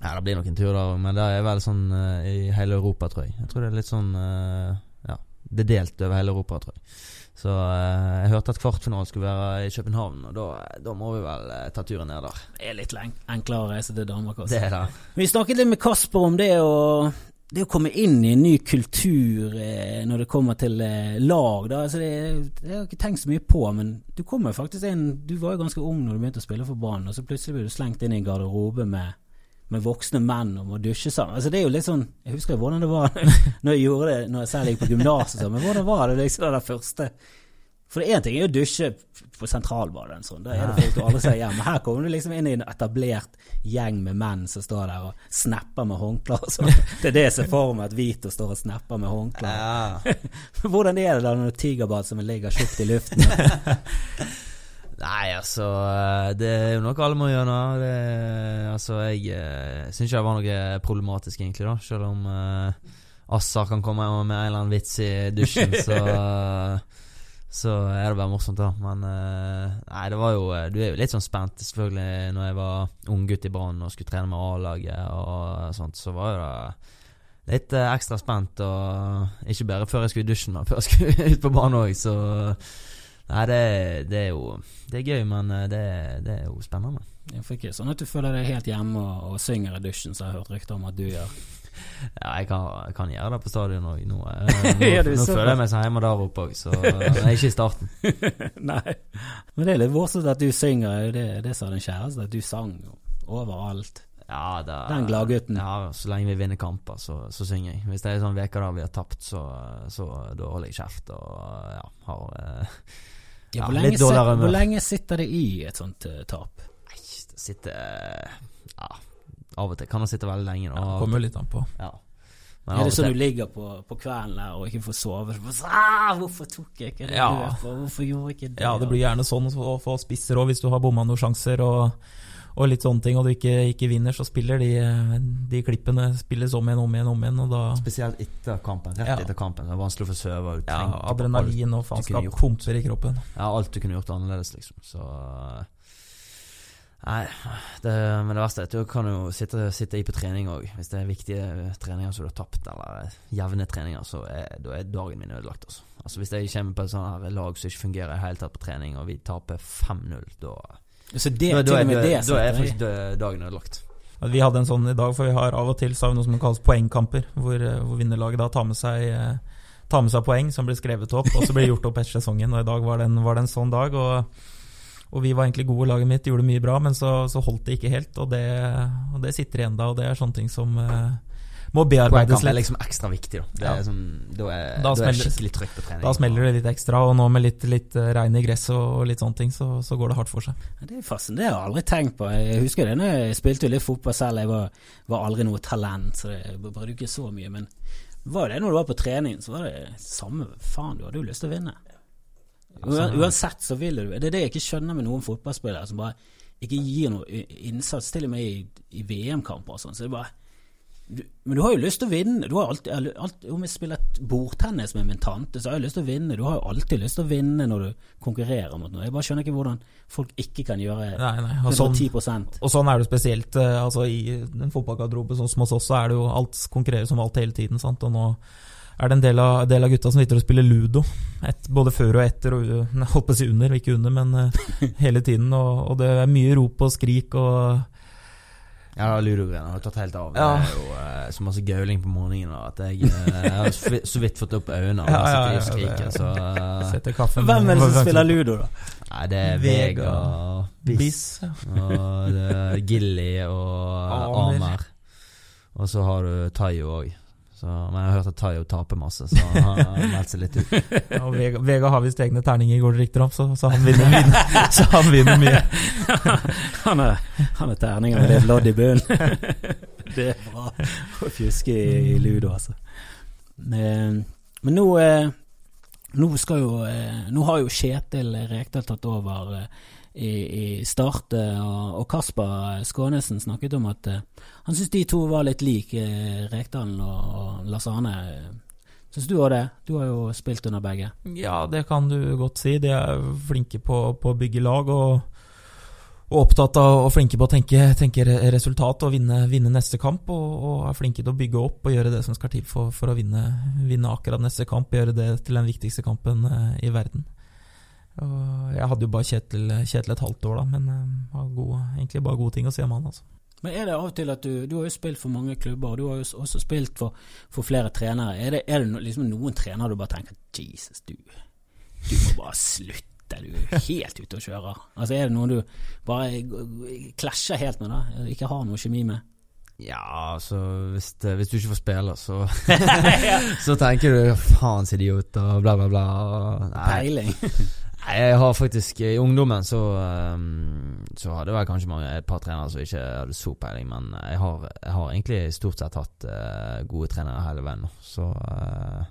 Speaker 9: Ja, det blir nok en tur der men det er vel sånn uh, i hele Europa, tror jeg. Jeg tror det er litt sånn uh, Ja, det er delt over hele Europa, tror jeg. Så uh, jeg hørte at kvartfinalen skulle være i København, og da, da må vi vel ta turen ned der.
Speaker 1: Det er litt enklere å reise til Danmark også.
Speaker 9: Det er det.
Speaker 1: Vi snakket litt med Kasper om det å det å komme inn i en ny kultur eh, når det kommer til eh, lag da, altså det, det, har jeg ikke tenkt så mye på, men du kommer faktisk inn Du var jo ganske ung når du begynte å spille for Brann, og så plutselig ble du slengt inn i en garderobe med, med voksne menn og må dusje sammen. Altså det er jo litt sånn Jeg husker hvordan det var når jeg gjorde det Når jeg selv gikk på gymnaset, men hvordan var det liksom det første for én ting er å dusje på sentralbadet, sånn. da er det folk du aldri ser hjem. Men her kommer du liksom inn i en etablert gjeng med menn som står der og snapper med håndklær. Sånn. Det er det jeg ser for meg, at Vito står og snapper med håndklær. Ja. Hvordan er det da når som ligger tjukt i luften?
Speaker 9: Nei, altså Det er jo noe alle må gjøre. Det, altså, jeg uh, syns ikke det var noe problematisk, egentlig, da. Selv om uh, Assar kan komme med en eller annen vits i dusjen, så uh, så er det bare morsomt, da. Men uh, nei, det var jo eh, Du er jo litt sånn spent, selvfølgelig, når jeg var unggutt i Brann og skulle trene med A-laget og sånt, så var jo det litt ekstra spent, og ikke bare før jeg skulle i dusjen, men før jeg skulle ut på banen òg, så Nei, det, det, er jo Det er gøy, men det, det er jo spennende.
Speaker 1: Ja, for ikke sånn at du føler deg helt hjemme og, og synger i dusjen, som jeg har hørt rykter om at du gjør.
Speaker 9: Ja, jeg kan, jeg kan, gjøre det på stadion òg nå. Eh, nå, ja, nå føler jeg meg som hjemme der oppe òg, så jeg er ikke i starten.
Speaker 1: Nei, men det er litt morsomt at du synger. Det, det sa din kjæreste, at du sang overalt.
Speaker 9: Ja, det,
Speaker 1: Den gladgutten.
Speaker 9: Ja, så lenge vi vinner kamper, så, så synger jeg. Hvis det er sånn uker der vi har tapt, så, så da holder jeg kjeft og ja, har
Speaker 1: eh, ja, ja, litt dårligere humør. hvor, lenge sitter det i et sånt uh, tap?
Speaker 9: Nei, det sitter Ja av og til kan han sitte veldig lenge.
Speaker 10: Ja, kommer litt an på. Ja.
Speaker 1: er det sånn du ligger på, på kvelden der og ikke får sove? Så, ah, 'Hvorfor tok jeg ikke det ja. løpet? Hvorfor gjorde jeg ikke det?'
Speaker 10: Ja, det blir gjerne sånn å få spisser òg, hvis du har bomma noen sjanser og, og, litt sånne ting, og du ikke, ikke, vinner, så spiller de, de klippene spilles om igjen, om igjen, om igjen. Og da,
Speaker 9: Spesielt etter kampen. Rett ja. etter kampen. Det er vanskelig å få sove.
Speaker 10: Ja, adrenalin og faenskap pumper i kroppen.
Speaker 9: Ja, alt du kunne gjort annerledes, liksom. Så Nei, det, men det verste er at du kan jo sitte, sitte i på trening òg. Hvis det er viktige treninger som du har tapt, eller jevne treninger, så er, da er dagen min ødelagt. Altså. altså Hvis jeg kommer på et sånt her lag som ikke fungerer i hele tatt på trening, og vi taper 5-0, da
Speaker 1: Så det, da, da, er, det,
Speaker 9: da er faktisk dagen ødelagt.
Speaker 10: Vi hadde en sånn i dag, for vi har av og til så har vi noe som kalles poengkamper, hvor, hvor vinnerlaget da tar med seg tar med seg poeng som blir skrevet opp, og så blir gjort opp etter sesongen. Og i dag var det en, var det en sånn dag. og og vi var egentlig gode, laget mitt gjorde mye bra, men så, så holdt det ikke helt. Og det, og det, sitter igjen da, og det er sånne ting som uh, må bearbeides litt.
Speaker 9: Det er liksom ekstra viktig, da. Det ja. er som, da, er, da, da er skikkelig trykk på trening.
Speaker 10: Da smeller det litt ekstra, og nå med litt, litt eh, regn i gresset og, litt sånne ting, så, så, går det hardt for seg.
Speaker 1: Det er fascinerende, det har jeg aldri tenkt på. Jeg husker det når jeg spilte litt fotball selv, jeg var, var aldri noe talent, så jeg brukte ikke så mye. Men var det når du var på trening, så var det samme faen, du hadde jo lyst til å vinne. Altså, Uansett så vil du Det er det jeg ikke skjønner med noen fotballspillere som bare ikke gir noe innsats, til og med i, i VM-kamper og sånn. Så det er bare du, men du har jo lyst til å vinne. Du har alltid, alltid, om jeg spiller et bordtennis med min tante, så har jeg lyst til å vinne. Du har jo alltid lyst til å vinne når du konkurrerer mot noe. Jeg bare skjønner ikke hvordan folk ikke kan gjøre nei, nei. Og 110 sånn,
Speaker 10: Og sånn er det spesielt uh, altså, i en fotballgarderobe sånn som hos oss, så er det jo alt konkurrerer som alt hele tiden. Sant? Og nå er det en del av, del av gutta som sitter og spiller ludo. Et, både før og etter, og holdt på å si under, ikke under, men uh, hele tiden. Og, og, det er mye rop og skrik og
Speaker 9: Ja, ludogreiene har tatt helt av. Ja. Det er jo uh, så masse gauling på morgenen at jeg, uh, jeg har så vidt fått opp øynene og ja, ja, ja, skriker, så
Speaker 1: uh, Hvem er det som spiller ludo, da?
Speaker 9: Nei, det er Vega, Vega Biss, og Gilly og Amer. Og så har du Tayo òg. Men jeg har hørt at Tayo taper masse, så han har meldt seg litt ut.
Speaker 10: Ja, og Vega, Vega har visst egne terninger, går det rykter om, så, så, han vinner, vinner, så han vinner mye.
Speaker 1: han er, han er terninger med litt lodd i bunnen. det er bra å fjuske i, i ludo, altså. Men, men nå, eh, nå skal jo eh, Nå har jo Kjetil Rekdal tatt over eh, i, i Starte, og, og Kasper Skånesen snakket om at han syntes de to var litt like, Rekdalen og, og Lars Arne. Syns du òg det? Du har jo spilt under begge.
Speaker 10: Ja, det kan du godt si. De er flinke på, på å bygge lag. og og opptatt av og flinke på å tenke, tenke resultat og vinne, vinne neste kamp. Og, og, er flinke til å bygge opp og gjøre det som skal til for, for å vinne, vinne, akkurat neste kamp. Gjøre det til den viktigste kampen uh, i verden. Og jeg hadde jo bare Kjetil, Kjetil et halvt år, da, men uh, har gode, egentlig bare gode ting å si om han. altså.
Speaker 1: Men er det av og til at du Du har jo spilt for mange klubber, og du har jo også spilt for, for flere trenere. Er det, er det liksom noen trenere du bare tenker Jesus, du, du må bare slutte? du er helt ute og kjører? Altså Er det noen du bare klasjer helt med, da? Ikke har noe kjemi med?
Speaker 9: Ja, altså hvis, det, hvis du ikke får spille, så Så tenker du 'faens idiot' og bla, bla, bla.
Speaker 1: Peiling.
Speaker 9: Jeg har faktisk I ungdommen så um, Så hadde jeg kanskje mange, et par trenere som ikke hadde så peiling, men jeg har, jeg har egentlig stort sett hatt uh, gode trenere hele veien nå, så uh,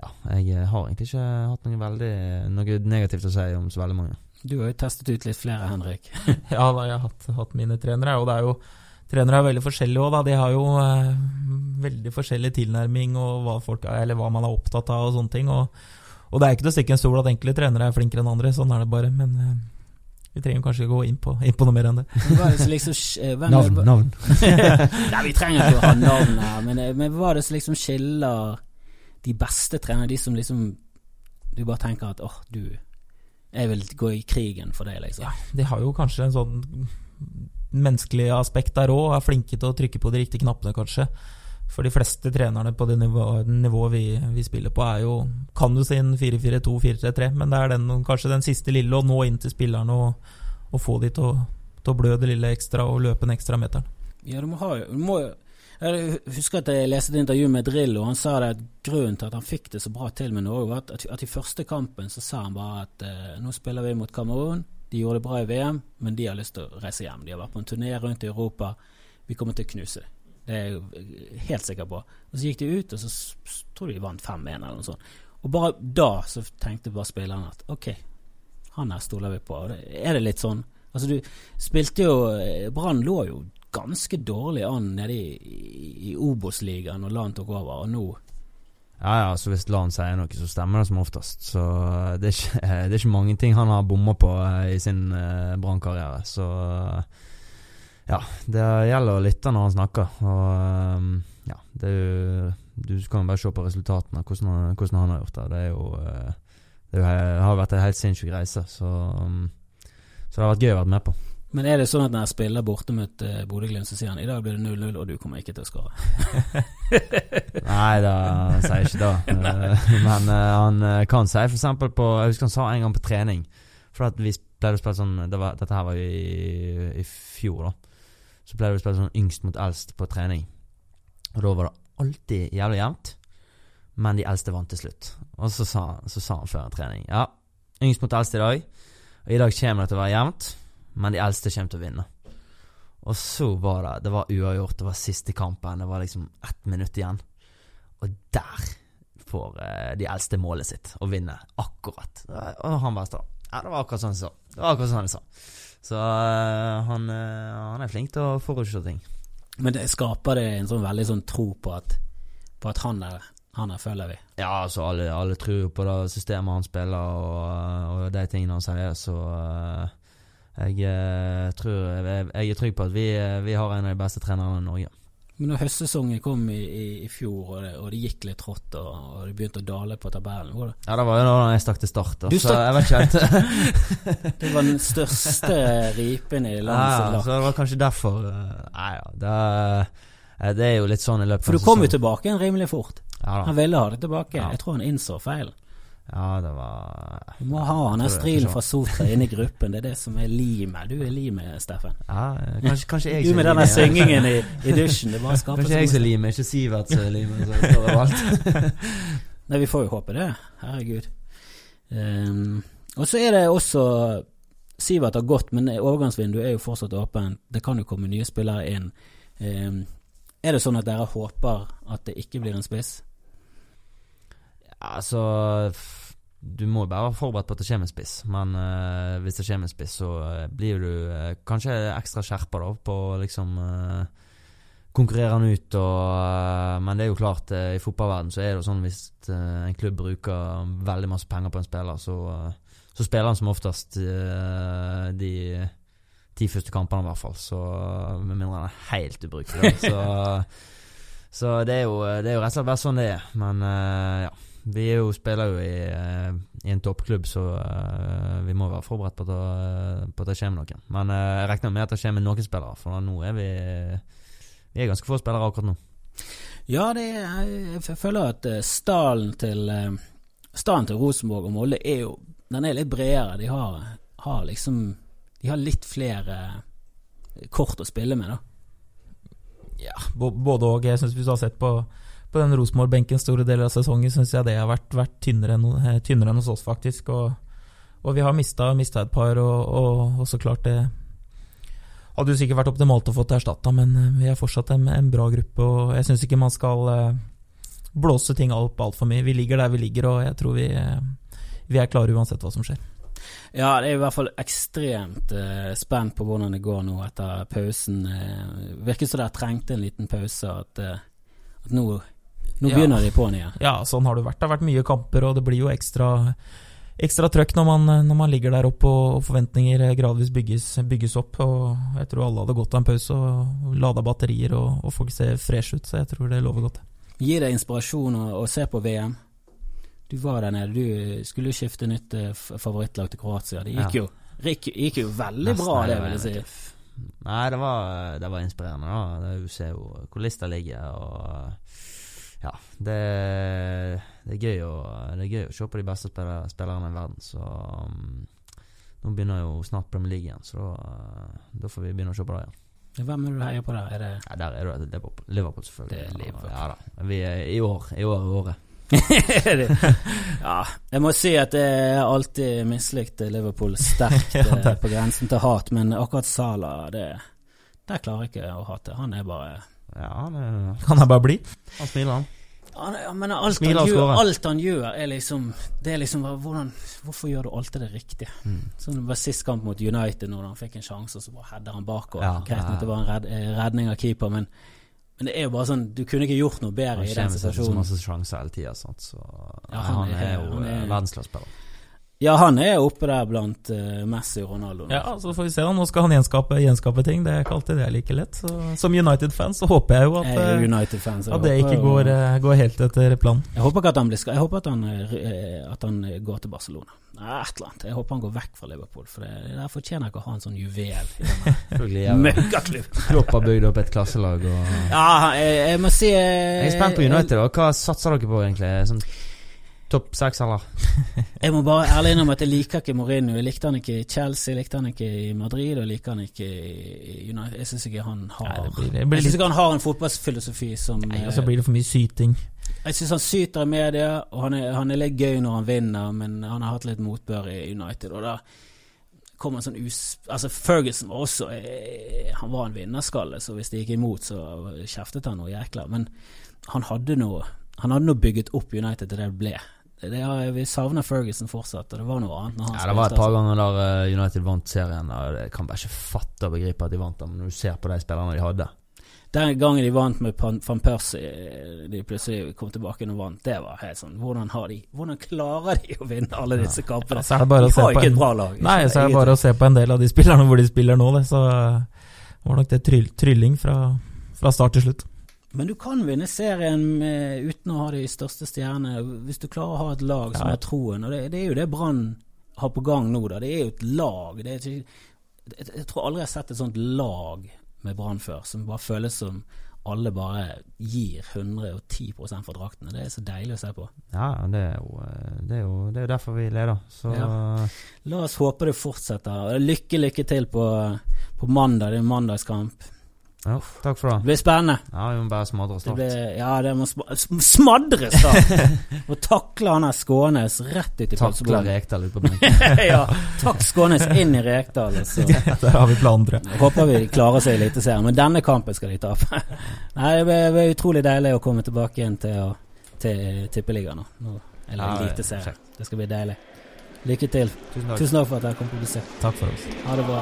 Speaker 9: ja, jeg eh, har egentlig ikke hatt noe veldig Noe negativt å si om så veldig mange.
Speaker 1: Du har jo testet ut litt flere, Henrik.
Speaker 10: ja, da, jeg har hatt, hatt, mine trenere. Og det er jo Trenere er veldig forskjellige òg, da. De har jo eh, veldig forskjellig tilnærming og hva, folk, eller hva man er opptatt av og sånne ting. Og, og det er ikke til å stikke en stol at enkelte trenere er flinkere enn andre, sånn er det bare. Men uh, vi trenger kanskje gå inn på, inn på noe mer enn det.
Speaker 1: det liksom, hvem,
Speaker 9: navn. navn.
Speaker 1: Nei, vi trenger ikke å ha navn her, men, men hva er det som liksom skiller de beste trenerne, de som liksom Du bare tenker at åh, oh, du Jeg vil gå i krigen for det, liksom.
Speaker 10: Ja, de har jo kanskje en sånn menneskelig aspekt der òg, er flinke til å trykke på de riktige knappene, kanskje. For de fleste trenerne på det nivået, nivå vi, vi, spiller på, er jo kan du si en 4-4-2, 4-3-3, men det er den, kanskje den siste lille å nå inn til spillerne og, og få de til å, til å blø det lille ekstra og løpe en ekstra meteren.
Speaker 1: Ja, du må ha du må, jeg husker at jeg leste et intervju med Drillo. Han sa det at grunnen til at han fikk det så bra til med Norge, var at, at i første kampen så sa han bare at eh, nå spiller vi mot Kamerun. De gjorde det bra i VM, men de har lyst til å reise hjem. De har vært på en turné rundt i Europa. Vi kommer til å knuse dem. Det er jeg helt sikker på. Og Så gikk de ut, og så tror jeg de vant 5-1 eller noe sånt. Og bare da så tenkte bare spillerne at ok, han her stoler vi på. Er det litt sånn? Altså du spilte jo eh, Brann lå jo ganske dårlig an nede i, i, Obos-ligaen når LAN tok over, og nå
Speaker 9: ja, ja, så hvis LAN sier noe, så stemmer det som oftest. Så eh, det er ikke, det er ikke mange ting han har bomma på eh, i sin uh, brannkarriere. Så ja, det gjelder å lytte når han snakker. Og ja, det er jo Du kan bare se på resultatene, hvordan han, hvordan han har gjort det. Det er jo Det har vært en helt sinnssyk reise, så, så det har vært gøy å være med på.
Speaker 1: Men er det sånn at når jeg spiller borte mot uh, Bodø-Glimt, så sier han i dag blir det 0-0, og du kommer ikke til å skåre?
Speaker 9: Nei, da sier ikke det. Men uh, han kan si f.eks. på Jeg husker han sa en gang på trening For at vi pleide å spille sånn det var, Dette her var jo i, i fjor, da. Så pleide vi å spille sånn yngst mot eldst på trening. Og da var det alltid jævlig jevnt, men de eldste vant til slutt. Og så sa, så sa han før en trening Ja, yngst mot eldst i dag. Og i dag kommer det til å være jevnt men de eldste kommer til å vinne. Og så var det Det var uavgjort. Det var siste kampen. Det var liksom ett minutt igjen. Og der får uh, de eldste målet sitt og vinner akkurat. Og han bare står Ja, det var akkurat sånn han sa. Det var akkurat sånn han sa. Så uh, han, uh, han, er flink til å forutse ting.
Speaker 1: Men det skaper det en sånn veldig sånn tro på at, på at han er han her føler vi.
Speaker 9: Ja, altså alle, alle tror på det systemet han spiller og, og de tingene han sier, så jeg, eh, tror, jeg, jeg, er trygg på at vi, eh, vi, har en av de beste trenerne i Norge.
Speaker 1: Men når høstsesongen kom i, i, i fjor, og det, og det, gikk litt trått, og, og det begynte å dale på tabellen var det?
Speaker 9: Ja, det var jo da jeg stakk til start. Da, så jeg vet ikke
Speaker 1: helt Det var den største ripen i landet
Speaker 9: ja, ja, Så det var kanskje derfor eh, Nei ja, det, det, er jo litt sånn i løpet
Speaker 1: av
Speaker 9: For
Speaker 1: du kom jo tilbake rimelig fort.
Speaker 9: Ja,
Speaker 1: han ville ha det tilbake. Jeg tror han innså feilen.
Speaker 9: Ja, det var
Speaker 1: Du må ha han strilen fra Sotra inne i gruppen. Det er det som er limet. Du er limet, Steffen.
Speaker 9: Ja, kanskje, kanskje jeg
Speaker 1: Du med den syngingen i, i dusjen. Det bare skaper
Speaker 9: Kanskje jeg som limer, ikke Sivert som limer. Står.
Speaker 1: Nei, vi får jo håpe det. Herregud. Um, og så er det også Sivert har gått, men overgangsvinduet er jo fortsatt åpent. Det kan jo komme nye spillere inn. Um, er det sånn at dere håper at det ikke blir en spiss?
Speaker 9: Altså Du må bare være forberedt på at det kommer en spiss, men uh, hvis det kommer en spiss, så uh, blir du uh, kanskje ekstra skjerpa da på liksom konkurrere han ut og Men det er jo klart, i fotballverden så er det jo sånn hvis en klubb bruker veldig masse penger på en spiller, så, så spiller han som oftest de ti første kampene, i hvert fall. Så Med mindre han er helt ubrukelig. Så, så det, er jo, det er jo rett og slett bare sånn det er. Men ja. Vi jo, spiller jo i, uh, i en toppklubb, så uh, vi må være forberedt på at, det, på at det kommer noen. Men uh, jeg regner med at det kommer noen spillere, for nå er vi Vi er ganske få spillere akkurat nå.
Speaker 1: Ja, det er, jeg føler at stallen til Stallen til Rosenborg og Molde er jo Den er litt bredere. De har, har liksom De har litt flere kort å spille med, da.
Speaker 10: Ja, både og. Jeg syns vi har sett på på den Rosenborg-benken store deler av sesongen, syns jeg det har vært, vært tynnere, enn, eh, tynnere, enn, hos oss, faktisk. Og, og vi har mista et par, og, og, og, så klart det hadde jo sikkert vært optimalt å få erstatta, men eh, vi er fortsatt en, en bra gruppe, og jeg syns ikke man skal eh, blåse ting opp altfor mye. Vi ligger der vi ligger, og jeg tror vi, vi er klare uansett hva som skjer.
Speaker 1: Ja, det er i hvert fall ekstremt eh, spent på hvordan det går nå etter pausen. Eh, virker som dere trengte en liten pause. At, eh, at nå nå begynner de på'n igjen.
Speaker 10: Ja, sånn har det vært. Det har vært mye kamper, og det blir jo ekstra, ekstra trøkk når man, når man, ligger der oppe og forventninger gradvis bygges, bygges, opp. og Jeg tror alle hadde gått av en pause og lada batterier, og, og folk ser fresh ut, så jeg tror det lover godt.
Speaker 1: Gir det inspirasjon å, å se på VM? Du var der nede, du skulle jo skifte nytt eh, favorittlag til Kroatia. Det gikk, ja. jo, gikk, gikk jo veldig Nesten, bra, det vil jeg si.
Speaker 9: Nei, det var, det var inspirerende, da. Du ser jo hvor lista ligger. og ja, det, det, er gøy å, det er gøy å se på de beste spillere, spillerne i verden. Så um, nå begynner jo snart Premier League igjen, så da, da får vi begynne å se på det igjen.
Speaker 1: Hvem er du heier på der? Er det
Speaker 9: ja, Der er det Liverpool, Liverpool selvfølgelig.
Speaker 1: Det er Liverpool.
Speaker 9: Ja, da. Vi er, I år I år er året.
Speaker 1: ja, jeg må si at jeg alltid mislikt Liverpool sterkt ja, eh, på grensen til hat, men akkurat Salah, det, der klarer jeg ikke å hate. Han er bare
Speaker 9: ja, det
Speaker 10: kan jeg bare bli.
Speaker 9: Han smiler, han.
Speaker 1: Ja, men alt han, gjør, alt han, gjør, er liksom Det er liksom hvordan, Hvorfor gjør du alltid det riktige? Mm. Sånn, det var Sist kamp mot United, når han fikk en sjanse, så bare header han bakover. Ja, Greit nok det var en red, eh, redning av keeper, men, men, det er jo bare sånn Du kunne ikke gjort noe bedre i den situasjonen.
Speaker 9: Han kommer så masse sjanser hele tida, så ja, han, han, er, jo verdensklasespiller.
Speaker 1: Ja, han er oppe der blant uh, Messi og Ronaldo.
Speaker 10: Nå. Ja, så får vi se. da, Nå skal han gjenskape, gjenskape ting. Det er ikke alltid det er like lett. Så, som United-fans så håper jeg jo at, jeg
Speaker 1: -fans, jeg
Speaker 10: at det ikke går, uh, går, helt etter planen.
Speaker 1: Jeg håper ikke at han blir Jeg håper at han, at han går til Barcelona. Et eller annet. Jeg håper han går vekk fra Liverpool, for det, der fortjener jeg ikke å ha en sånn juvel i denne møkkaklubb.
Speaker 9: Klopp har bygd opp et klasselag og
Speaker 1: Ja, jeg, jeg må si Jeg
Speaker 9: er spent på United. Hva satser dere på, egentlig? Sånn Topp seks, eller?
Speaker 1: jeg må bare ærlig innrømme at jeg liker ikke Mourinho. Jeg likte han ikke i Chelsea, jeg likte han ikke i Madrid, og jeg liker han ikke i United. Jeg syns ikke han har Nei, det blir, det blir Jeg synes ikke han har en fotballfilosofi som
Speaker 10: Nei, Og så blir det for mye syting.
Speaker 1: Jeg syns han syter i media, og han er, han er, litt gøy når han vinner, men han har hatt litt motbør i United. Og da kommer en sånn us... Altså, Ferguson var også eh, Han var en vinnerskalle, så hvis det gikk imot, så kjeftet han noe jækla. Men han hadde noe han hadde nå bygget opp United til det det ble det har, vi savner Ferguson fortsatt, og det var noe annet.
Speaker 9: ja, det var et par altså. ganger der eh, United vant serien. Og jeg kan bare ikke fatte og begripe at de vant den, når du ser på de spillerne de hadde.
Speaker 1: Den gangen de vant med van Persie, eh, de plutselig kom tilbake og vant, det var helt sånn Hvordan, har de, hvordan klarer de å vinne alle disse kampene?
Speaker 10: Ja, de har ikke et bra lag. Nei, så er det bare å se på en del av de spillerne hvor de spiller nå, det. Så var nok det tryll, trylling fra, fra start til slutt.
Speaker 1: Men du kan vinne serien med, uten å ha de største stjernene, hvis du klarer å ha et lag som ja. har troen. Og det, det, er jo det Brann har på gang nå, da. Det er jo et lag. Ikke, jeg, jeg, tror aldri jeg har sett et sånt lag med Brann før, som bare føles som alle bare gir 110 for draktene. Det er så deilig å se på.
Speaker 9: Ja, det er jo, det er jo, det er jo derfor vi leder. Så
Speaker 1: Ja. La oss håpe det fortsetter. Lykke, lykke til på, på mandag. Det er mandagskamp.
Speaker 9: Ja, takk for
Speaker 1: Det
Speaker 9: det.
Speaker 1: blir spennende.
Speaker 9: Ja, vi må bare smadre
Speaker 1: Det
Speaker 9: Start.
Speaker 1: blir, ja, det må smadre sm- da! Og takle han der Skånes rett ut i pølseboden.
Speaker 9: Rekdal ut på benken.
Speaker 1: ja, takk Skånes inn i Rekdal. så-
Speaker 10: Der har vi planen, tror jeg.
Speaker 1: Håper vi klarer seg i Eliteserien, men denne kampen skal de tape. Nei, det blir- det blir utrolig deilig å komme tilbake igjen til, å- til Tippeligaen nå. nå. Eller
Speaker 9: Ja,
Speaker 1: Eliteserien. Det skal bli deilig. Lykke til.
Speaker 9: Tusen takk.
Speaker 1: Tusen takk for at dere kom på besøk.
Speaker 10: Takk for oss.
Speaker 1: Ha det bra.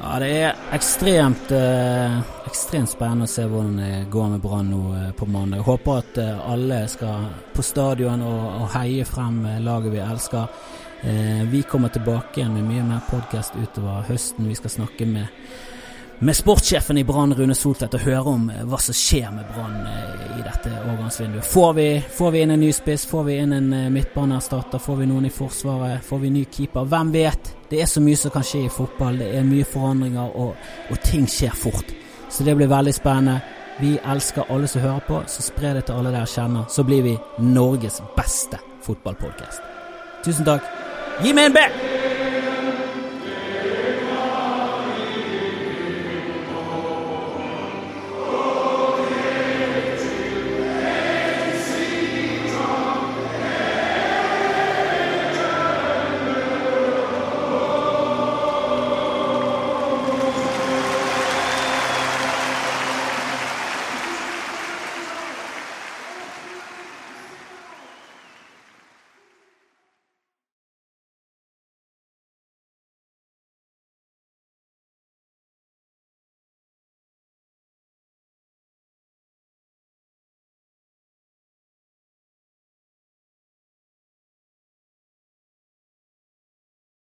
Speaker 1: Ja, det er ekstremt eh, ekstremt spennende å se hvordan det går med Brann nå eh, på mandag. Jeg håper at eh, alle skal på stadion og, og heie frem eh, laget vi elsker. Eh, vi kommer tilbake igjen med mye mer podkast utover høsten. Vi skal snakke med med sportssjefen i Brann, Rune Soltvedt, og høre om eh, hva som skjer med Brann eh, i dette overgangsvinduet. Får vi, får vi inn en ny spiss? Får vi inn en eh, midtbaneerstatter? Får vi noen i Forsvaret? Får vi ny keeper? Hvem vet? Det er så mye som kan skje i fotball. Det er mye forandringer, og, og ting skjer fort. Så det blir veldig spennende. Vi elsker alle som hører på, så spre det til alle dere kjenner. Så blir vi Norges beste fotballpodkast. Tusen takk. Gi meg en B!